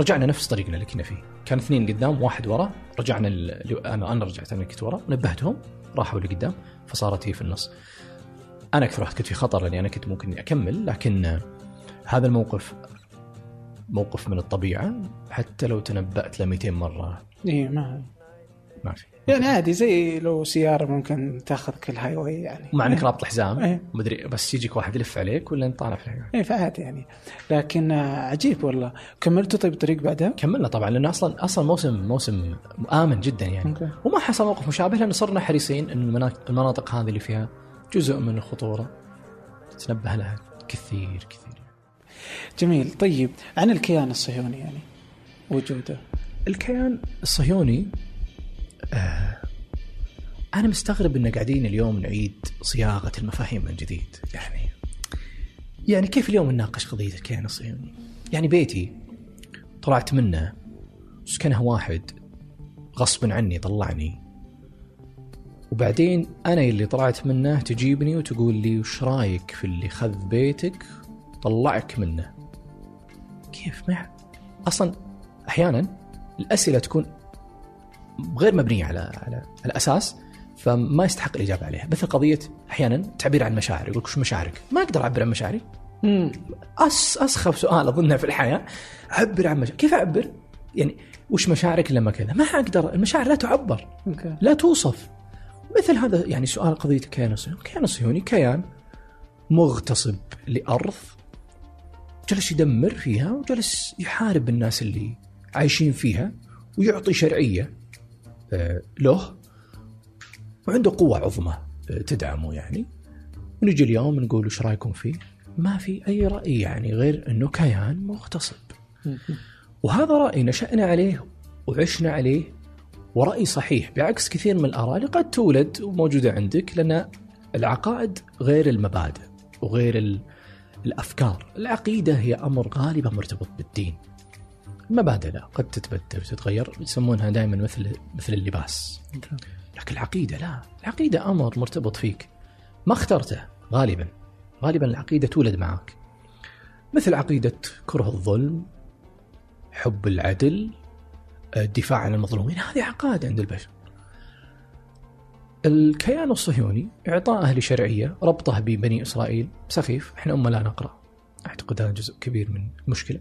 رجعنا نفس طريقنا اللي كنا فيه. كان اثنين قدام واحد ورا. رجعنا ال... أنا أنا رجعت أنا كنت ورا. ونبهتهم راحوا لقدام فصارت هي في النص. أنا أكثر واحد كنت في خطر لأني أنا كنت ممكن أكمل لكن هذا الموقف موقف من الطبيعة. حتى لو تنبأت له 200 مرة. اي ما ما في. يعني عادي زي لو سيارة ممكن تاخذ كل highway يعني. مع إنك رابط الحزام إيه. مدري بس يجيك واحد يلف عليك ولا أنت طالع في الحياة اي فعادي يعني. لكن آه، عجيب والله. كملتوا طيب الطريق بعدها؟ كملنا طبعا لأنه أصلا أصلا موسم موسم آمن جدا يعني. أوكي. وما حصل موقف مشابه لأن صرنا حريصين إن المناطق, المناطق هذه اللي فيها جزء من الخطورة تنبه لها كثير كثير. جميل. طيب عن الكيان الصهيوني يعني وجوده. الكيان الصهيوني آه أنا مستغرب إن قاعدين اليوم نعيد صياغة المفاهيم من جديد يعني. يعني كيف اليوم نناقش قضية الكيان الصهيوني؟ يعني بيتي طلعت منه سكنها واحد غصبا عني طلعني. وبعدين أنا اللي طلعت منه تجيبني وتقول لي وش رأيك في اللي خذ بيتك؟ طلعك منه. كيف ما أصلا أحيانا الأسئلة تكون غير مبنية على على على أساس فما يستحق الإجابة عليها. مثل قضية أحيانا تعبير عن مشاعر يقول لك وش مشاعرك؟ ما أقدر أعبر عن مشاعري. أس أسخف سؤال أظنه في الحياة. أعبر عن مشاعر كيف أعبر؟ يعني وش مشاعرك لما كذا؟ ما أقدر. المشاعر لا تعبر. لا توصف. مثل هذا يعني سؤال قضية الكيان الصهيوني، الكيان الصهيوني كيان مغتصب لأرض جلس يدمر فيها وجلس يحارب الناس اللي عايشين فيها ويعطي شرعية له وعنده قوة عظمى آه، تدعمه يعني. ونجي اليوم نقول وش رأيكم فيه؟ ما في أي رأي يعني غير إنه كيان مغتصب. وهذا رأي نشأنا عليه وعشنا عليه ورأي صحيح بعكس كثير من الآراء اللي قد تولد وموجودة عندك لأن العقائد غير المبادئ وغير ال- الأفكار. العقيدة هي أمر غالبا مرتبط بالدين. المبادئ لا قد تتبدل وتتغير يسمونها دائما مثل مثل اللباس. لكن العقيدة لا. العقيدة أمر مرتبط فيك. ما اخترته؟ غالبا. غالبا العقيدة تولد معك مثل عقيدة كره الظلم حب العدل الدفاع عن المظلومين. هذه عقائد عند البشر. الكيان الصهيوني إعطائه لشرعية ربطه ببني إسرائيل. سخيف. إحنا أمة لا نقرأ. أعتقد هذا جزء كبير من المشكلة.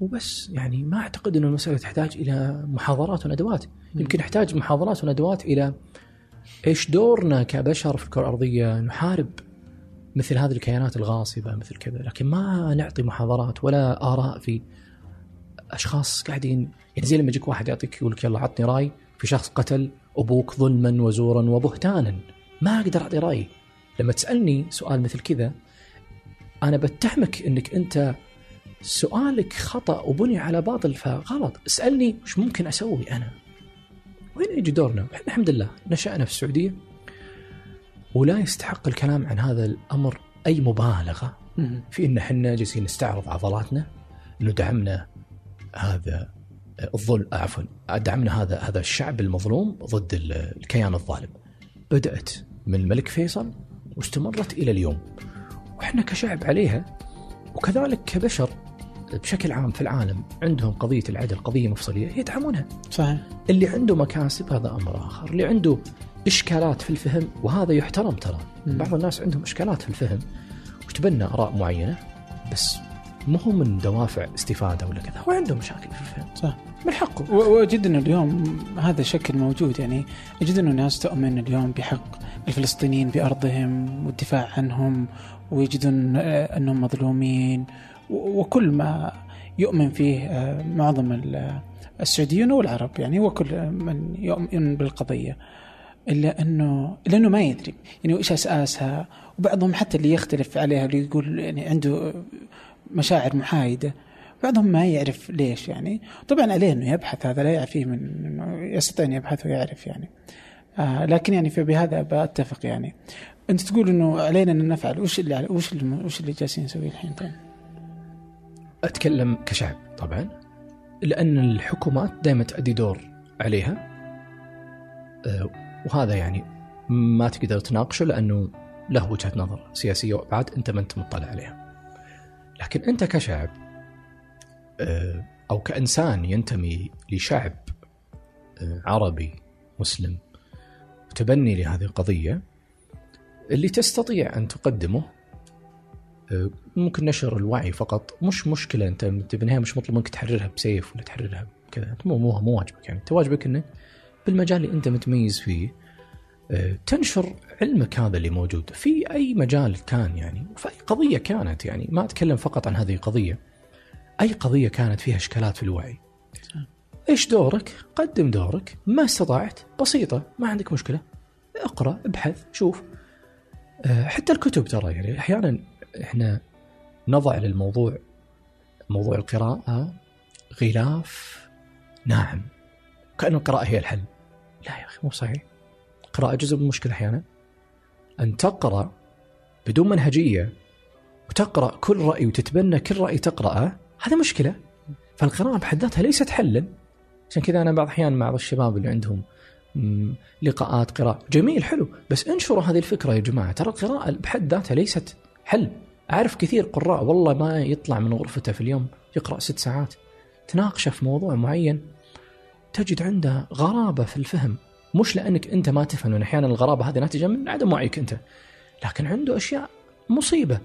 وبس. يعني ما أعتقد أن المسألة تحتاج إلى محاضرات وندوات. يمكن نحتاج محاضرات وندوات إلى إيش دورنا كبشر في الكرة الأرضية نحارب مثل هذه الكيانات الغاصبة مثل كذا. لكن ما نعطي محاضرات ولا آراء في أشخاص قاعدين. يعني زي لما يجيك واحد يعطيك يقول لك يلا عطني رأي في شخص قتل أبوك ظلما وزورا وبهتانا. ما أقدر أعطي رأي. لما تسألني سؤال مثل كذا أنا بتهمك إنك أنت سؤالك خطأ وبني على باطل فغلط اسألني وش ممكن أسوي أنا وين يجي دورنا إحنا الحمد لله نشأنا في السعودية ولا يستحق الكلام عن هذا الأمر أي مبالغة مم. في إن إحنا جالسين نستعرض عضلاتنا انه دعمنا هذا الظلم عفوا دعمنا هذا هذا الشعب المظلوم ضد ال- الكيان الظالم. بدأت من الملك فيصل واستمرت إلى اليوم. وإحنا كشعب عليها وكذلك كبشر بشكل عام في العالم عندهم قضية العدل قضية مفصلية يدعمونها. صحيح اللي عنده مكاسب هذا أمر آخر، اللي عنده إشكالات في الفهم وهذا يحترم ترى. بعض الناس عندهم إشكالات في الفهم وتبنى آراء معينة بس مو هو من دوافع استفادة ولا كذا، هو عنده مشاكل في الفهم. صح من حقه. و- وجد انه اليوم هذا الشكل موجود يعني أجد انه الناس تؤمن اليوم بحق الفلسطينيين بأرضهم والدفاع عنهم ويجدون أنهم مظلومين وكل ما يؤمن فيه آه، معظم ال- السعوديين والعرب يعني وكل من يؤمن بالقضية إلا انه إلا أنه ما يدري. يعني إيش أساسها؟ وبعضهم حتى اللي يختلف عليها اللي يقول يعني عنده مشاعر محايدة بعضهم ما يعرف ليش يعني. طبعا عليه أنه يبحث هذا لا يعفيه من إنه يستطيع أن يبحث ويعرف يعني. آه لكن يعني فبهذا بتفق يعني. أنت تقول إنه علينا أن نفعل. وش اللي وش اللي وش اللي جالسين نسويه الحين طيب؟ أتكلم كشعب طبعا لأن الحكومات دائما تؤدي دور عليها آه، وهذا يعني ما تقدر تناقشه لأنه له وجهة نظر سياسية وابعاد أنت ما أنت مطلع عليها. لكن أنت كشعب آه، أو كإنسان ينتمي لشعب آه، عربي مسلم وتبني لهذه القضية اللي تستطيع أن تقدمه ممكن نشر الوعي فقط. مش مشكلة أنت بالنهايه مش مطلوب منك تحررها بسيف ولا تحررها كذا مو مو واجبك. يعني أنت واجبك انك بالمجال اللي أنت متميز فيه آه، تنشر علمك هذا اللي موجود. في أي مجال كان يعني وفي أي قضية كانت يعني ما أتكلم فقط عن هذه القضية. أي قضية كانت فيها إشكالات في الوعي. إيش دورك؟ قدم دورك. ما استطعت؟ بسيطة ما عندك مشكلة. اقرأ ابحث شوف. آه، حتى الكتب ترى يعني أحيانا إحنا نضع للموضوع موضوع القراءة غلاف ناعم. كأن القراءة هي الحل. لا يا أخي مو صحيح. القراءة جزء من المشكلة أحيانا. أن تقرأ بدون منهجية وتقرأ كل رأي وتتبنى كل رأي تقرأه هذا مشكلة. فالقراءة بحد ذاتها ليست حلا. عشان كذا أنا بعض الأحيان مع الشباب اللي عندهم لقاءات قراءة. جميل حلو. بس انشروا هذه الفكرة يا جماعة. ترى القراءة بحد ذاتها ليست حل أعرف كثير قراء والله ما يطلع من غرفته في اليوم يقرأ ست ساعات. تناقشه في موضوع معين تجد عنده غرابة في الفهم. مش لأنك أنت ما تفهم لأن أحيانا الغرابة هذه ناتجة من عدم وعيك أنت. لكن عنده أشياء مصيبة.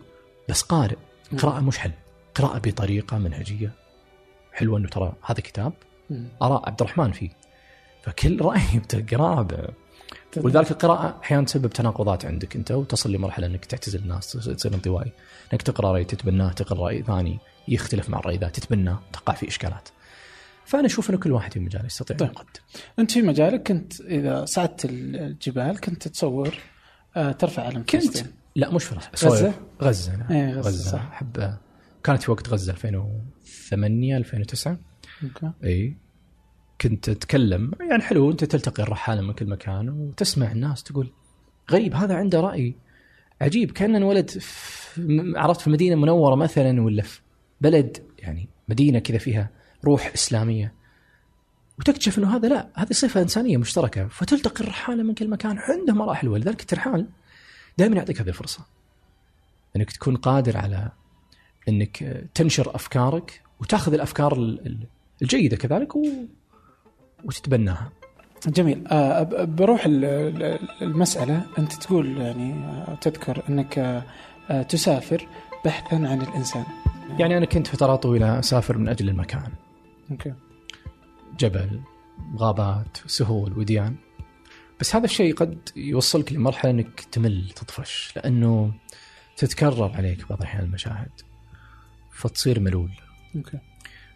بس قارئ. قراءة مش حل قراءة بطريقة منهجية. حلوة أنه ترى هذا كتاب. آراء عبد الرحمن فيه. فكل رأي بتقراه ولذلك القراءة أحيانا تسبب تناقضات عندك أنت وتصل لمرحلة أنك تعتزل الناس تصير انطوائي. أنك تقرأ رأي تتبناه تقرأ رأي ثاني يختلف مع الرأي ذا تتبناه تقع في إشكالات. فأنا أشوف أن كل واحد في مجال يستطيع طيب. يقدم. أنت في مجالك كنت إذا صعدت الجبال كنت تصور آه، ترفع علم كنت. فلسطين. لا مش فلسطين غزة؟ غزة غزة نعم. إيه، غزة، غزة صح. أحب. كانت في وقت غزة 2008 2009 أوكي. اي كنت أتكلم يعني حلو أنت تلتقي الرحالة من كل مكان وتسمع الناس تقول غريب هذا عنده رأي عجيب كأن انولد عرفت في مدينة منورة مثلا ولا في بلد يعني مدينة كذا فيها روح إسلامية وتكتشف إنه هذا لا هذه صفة إنسانية مشتركة فتلتقي الرحالة من كل مكان عندهم اراء حلوة لذلك الترحال دائما يعطيك هذه الفرصة إنك تكون قادر على إنك تنشر أفكارك وتأخذ الأفكار ال- ال- الجيدة كذلك. وتتبناها. جميل. آه، بروح ال- ال- المسألة. أنت تقول يعني آه، تذكر أنك آه، تسافر بحثا عن الإنسان. يعني أنا كنت فترات طويلة أسافر من أجل المكان. أوكي. جبل غابات سهول وديان. بس هذا الشيء قد يوصلك لمرحلة أنك تمل تطفش لأنه تتكرر عليك بعض الأحيان المشاهد فتصير ملول. أوكي.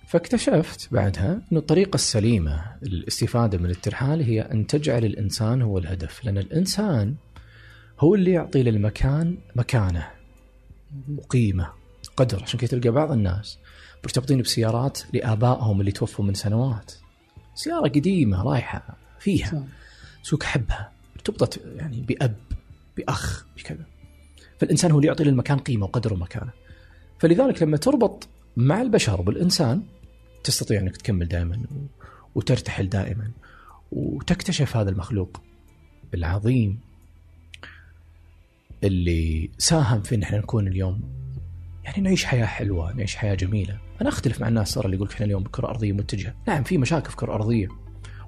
فاكتشفت بعدها أن الطريقة السليمة للاستفادة من الترحال هي أن تجعل الإنسان هو الهدف لأن الإنسان هو اللي يعطي للمكان مكانة وقيمة قدر. عشان كذا تلقى بعض الناس مرتبطين بسيارات لآبائهم اللي توفوا من سنوات. سيارة قديمة رايحة فيها سوق حبها ارتبطت يعني بأب بأخ بكذا. فالإنسان هو اللي يعطي للمكان قيمة وقدر ومكانة. فلذلك لما تربط مع البشر بالإنسان تستطيع أنك تكمل دائما وترتحل دائما وتكتشف هذا المخلوق العظيم اللي ساهم في إن إحنا نكون اليوم يعني نعيش حياة حلوة، نعيش حياة جميلة. أنا أختلف مع الناس ترى اللي يقول إحنا اليوم بكرة أرضية متجهة، نعم في مشاكل في كرة أرضية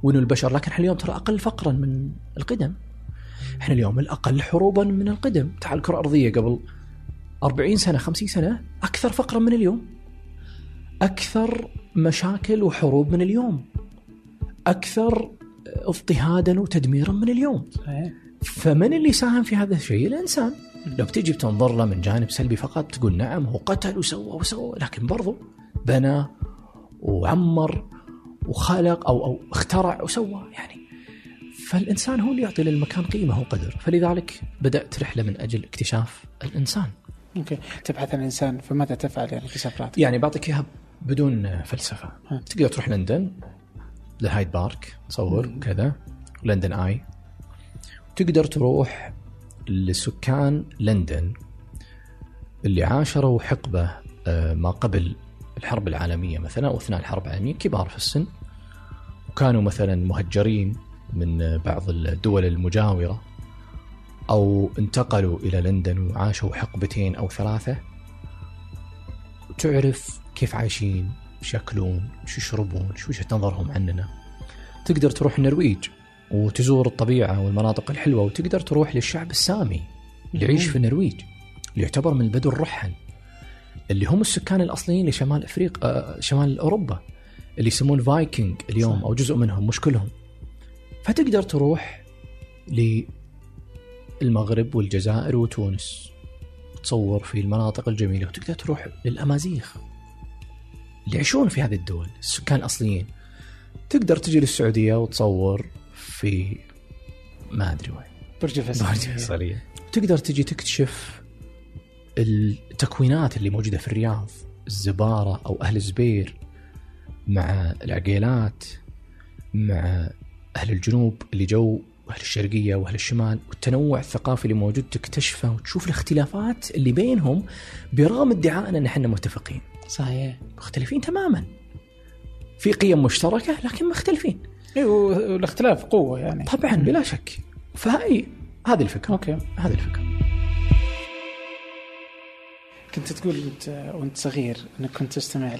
وانه البشر لكن إحنا اليوم ترى أقل فقرا من القدم. إحنا اليوم الأقل حروبا من القدم، تعال الكرة الارضيه قبل 40 سنة 50 سنة أكثر فقرا من اليوم. أكثر مشاكل وحروب من اليوم. أكثر اضطهادا وتدميرا من اليوم. صحيح فمن اللي ساهم في هذا الشيء؟ الإنسان. لو بتجي بتنظر له من جانب سلبي فقط تقول نعم هو قتل وسوى وسوى لكن برضو بنى وعمر وخلق أو أو اخترع وسوى يعني فالإنسان هو اللي يعطي للمكان قيمة وقدر فلذلك بدأت رحلة من أجل اكتشاف الإنسان أوكي تبحث عن الإنسان فماذا تفعل يعني في سفراتك؟ يعني بعطيك إياها بدون فلسفة. ها. تقدر تروح لندن لهايد بارك تصور كذا لندن اي تقدر تروح لسكان لندن اللي عاشروا حقبة آه، ما قبل الحرب العالمية مثلا أو أثناء الحرب العالمية كبار في السن. وكانوا مثلا مهجرين من بعض الدول المجاورة أو انتقلوا إلى لندن وعاشوا حقبتين أو ثلاثة. تعرف كيف عايشين إيش ياكلون إيش يشربون إيش وجهة نظرهم عننا. تقدر تروح النرويج وتزور الطبيعة والمناطق الحلوة وتقدر تروح للشعب السامي اللي يعيش في النرويج اللي يعتبر من البدو الرحل اللي هم السكان الأصليين لشمال أفريقيا آه، شمال أوروبا اللي يسمون فايكنج اليوم صح. أو جزء منهم مش كلهم. فتقدر تروح للمغرب والجزائر وتونس تصور في المناطق الجميلة وتقدر تروح للأمازيغ. اللي يعيشون في هذه الدول السكان الأصليين تقدر تجي للسعودية وتصور في ما أدري وين. برج برج الفيصل الفيصلية تقدر تجي تكتشف التكوينات اللي موجودة في الرياض الزبارة أو أهل الزبير مع العقيلات مع أهل الجنوب اللي جو أهل الشرقية وأهل الشمال والتنوع الثقافي اللي موجود تكتشفه وتشوف الاختلافات اللي بينهم برغم ادعائنا أن إحنا متفقين. صحيح. مختلفين تماما. في قيم مشتركة لكن مختلفين. اي والاختلاف قوة يعني. طبعا بلا شك. فهي هذه الفكرة. أوكي. هذه الفكرة. كنت تقول أنت وأنت صغير أنك كنت تستمع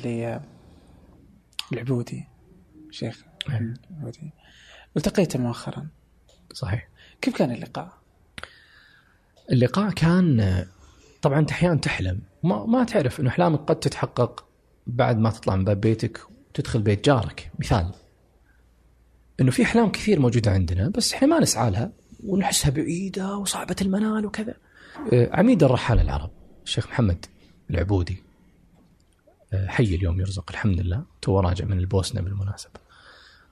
العبودي. شيخ أيوة. العبودي. والتقيته مؤخرا. صحيح. كيف كان اللقاء؟ اللقاء كان طبعا انت أحيانا تحلم. ما, ما تعرف إنه احلامك قد تتحقق بعد ما تطلع من باب بيتك وتدخل بيت جارك. مثال. إنه في أحلام كثير موجودة عندنا بس إحنا ما نسعى لها ونحسها بعيدة وصعبة المنال وكذا. آه، عميد الرحاله العرب الشيخ محمد العبودي. آه، حي اليوم يرزق الحمد لله تو راجع من البوسنة بالمناسبة.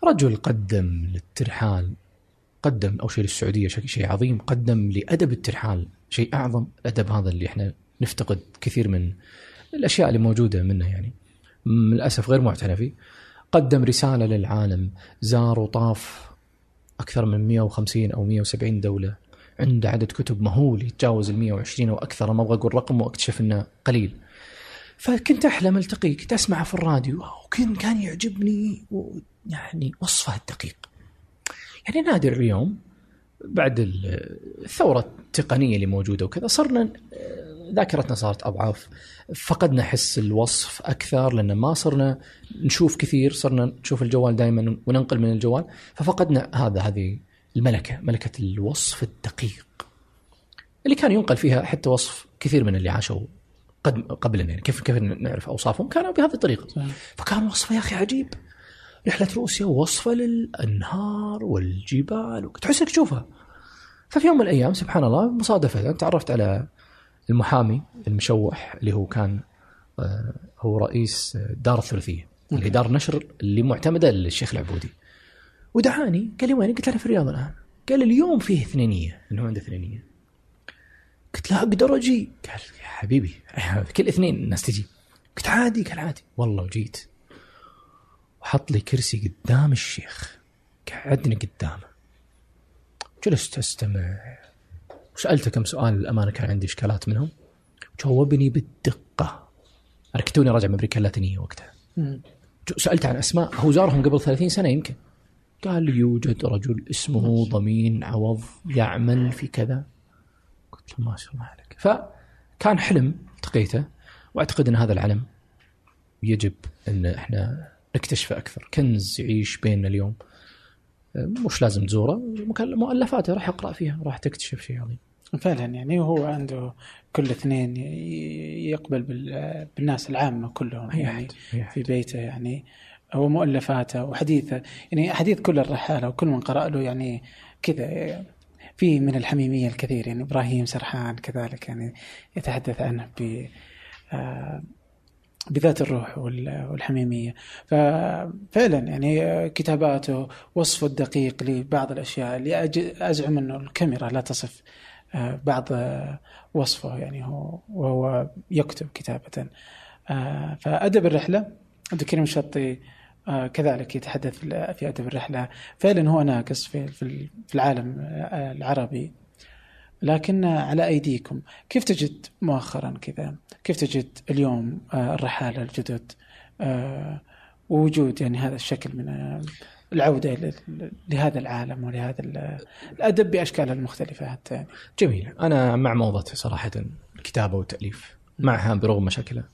رجل قدم للترحال قدم اول شيء للسعودية شيء شيء عظيم قدم لأدب الترحال شيء أعظم الادب هذا اللي إحنا نفتقد كثير من الأشياء اللي موجودة منه يعني. للأسف غير معتنى فيه. قدم رسالة للعالم. زار وطاف أكثر من 150 أو 170 دولة. عنده عدد كتب مهول يتجاوز ال 120 أو أكثر ما أبغى أقول رقم وأكتشف إنه قليل. فكنت أحلم التقيه كنت أسمعه في الراديو. وكان كان يعجبني. يعني وصفه الدقيق. يعني نادر اليوم بعد ال- الثورة التقنية اللي موجودة وكذا صرنا ذاكرتنا صارت اضعف فقدنا حس الوصف أكثر لأن ما صرنا نشوف كثير صرنا نشوف الجوال دائما وننقل من الجوال ففقدنا هذا هذه الملكة ملكة الوصف الدقيق. اللي كان ينقل فيها حتى وصف كثير من اللي عاشوا قبلنا يعني كيف كيف نعرف أوصافهم؟ كانوا بهذه الطريقة. صحيح. فكان وصفه يا أخي عجيب. رحلة روسيا وصفه للأنهار والجبال وتحسك تشوفها. ففي يوم من الأيام سبحان الله مصادفة تعرفت على المحامي المشوح اللي هو كان آه، هو رئيس دار الثلاثية اللي هي دار نشر اللي معتمدة للشيخ العبودي. ودعاني قال لي وين؟ قلت له أنا في الرياض الآن. قال اليوم فيه اثنينية إنه عنده اثنينية. قلت له أقدر أجي؟ قال يا حبيبي كل اثنين الناس تجي. قلت عادي. قال عادي. والله وجيت وحط لي كرسي قدام الشيخ قعدني قدامه. جلست أستمع. وسألته كم سؤال للأمانة كان عندي إشكالات منهم. جاوبني بالدقة. أنا كنت توني راجع من أمريكا اللاتينية وقتها. سالته عن أسماء. هو زارهم قبل 30 سنة يمكن. قال لي يوجد رجل اسمه ضمين عوض يعمل في كذا. قلت له ما شاء الله عليك. فكان حلم التقيته. وأعتقد إن هذا العلم يجب إن إحنا نكتشفه أكثر. كنز يعيش بيننا اليوم. مش لازم تزوره مؤلفاته راح اقرا فيها راح تكتشف شيء عظيم. فعلا يعني هو عنده كل اثنين يقبل بال- بالناس العامة كلهم أي يعني أحد. في بيته يعني. هو مؤلفاته وحديثه. يعني حديث كل الرحالة وكل من قرأ له يعني كذا. في من الحميمية الكثير يعني إبراهيم سرحان كذلك يعني يتحدث عنه ب آه، بذات الروح وال- والحميمية. ففعلا يعني كتاباته وصفه الدقيق لبعض الأشياء اللي أزعم أنه الكاميرا لا تصف آه، بعض آه، وصفه يعني هو وهو يكتب كتابة. آه، فأدب الرحلة عبد الكريم الشطي كذلك يتحدث في أدب الرحلة. فعلا هو ناقص في العالم العربي. لكن على أيديكم. كيف تجد مؤخرا كذا؟ كيف تجد اليوم آه، الرحالة الجدد؟ آه، ووجود يعني هذا الشكل من آه، العودة ل- لهذا العالم ولهذا ال- الأدب باشكاله المختلفة حتى يعني. جميل. أنا مع موضة صراحة الكتابه والتاليف معها برغم مشاكلها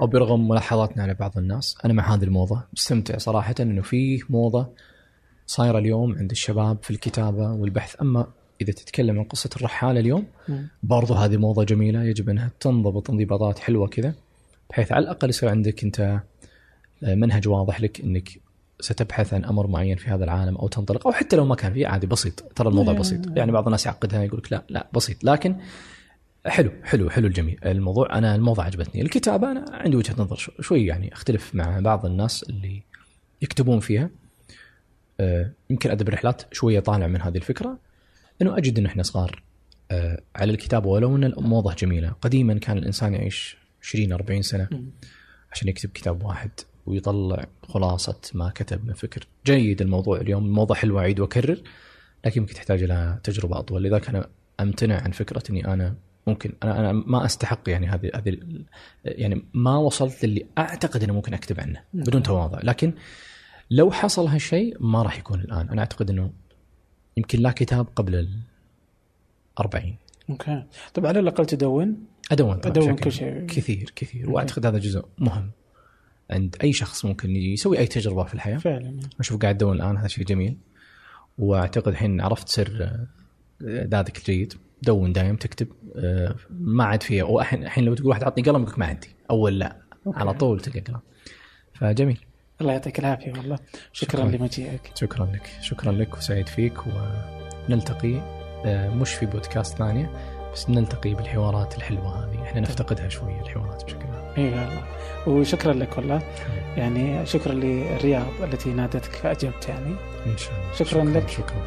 أو برغم ملاحظاتنا على بعض الناس أنا مع هذه الموضة. مستمتع صراحة إنه في موضة صايرة اليوم عند الشباب في الكتابة والبحث. أما إذا تتكلم عن قصة الرحالة اليوم مم. برضو هذه موضة جميلة يجب أنها تنضبط انضباطات حلوة كذا بحيث على الأقل يصير عندك أنت منهج واضح لك إنك ستبحث عن أمر معين في هذا العالم أو تنطلق أو حتى لو ما كان فيه عادي بسيط. ترى الموضوع إيه. بسيط. يعني بعض الناس يعقدها يقول لك لا لا بسيط. لكن حلو حلو حلو الجميل الموضوع أنا الموضوع عجبتني. الكتابة أنا عندي وجهة نظر شو- شوي يعني أختلف مع بعض الناس اللي يكتبون فيها. آه، يمكن أدب الرحلات شوية طالع من هذه الفكرة. أنه أجد أن إحنا صغار آه، على الكتابه ولو أن الموضة جميلة. قديما كان الإنسان يعيش 20 40 سنة عشان يكتب كتاب واحد ويطلع خلاصة ما كتب من فكر. جيد الموضوع اليوم الموضة حلوة أعيد وأكرر لكن يمكن تحتاج إلى تجربة أطول. لذلك أنا أمتنع عن فكرة أني أنا ممكن أنا أنا ما أستحق يعني هذه هذه يعني ما وصلت اللي أعتقد انه ممكن أكتب عنه بدون تواضع. لكن لو حصل هالشيء ما راح يكون الآن. أنا أعتقد إنه يمكن لا كتاب قبل ال 40 أوكي. طب على الأقل تدون؟ أدون طبعاً بشكل كل شيء. كثير كثير. أوكي. وأعتقد هذا جزء مهم. عند أي شخص ممكن يسوي أي تجربة في الحياة. فعلا أشوف قاعد أدون الآن هذا شيء جميل. وأعتقد الحين عرفت سر آه، اعدادك الجيد. دون دايم تكتب آه، ما عاد فيه والحين الحين لو تقول واحد عطني قلم يقول ما عندي. أول لا. أوكي. على طول تلقى قلم. فجميل. الله يعطيك العافية والله. شكرا, شكراً. لمجيئك. شكرا لك. شكرا لك وسعيد فيك. ونلتقي آه، مش في بودكاست ثانية بس نلتقي بالحوارات الحلوة هذه. إحنا نفتقدها شوية الحوارات بشكل عام. إي والله وشكرا لك والله. يعني شكرا للرياض التي نادتك فأجبت يعني. إن شاء الله. شكراً لك. شكرا.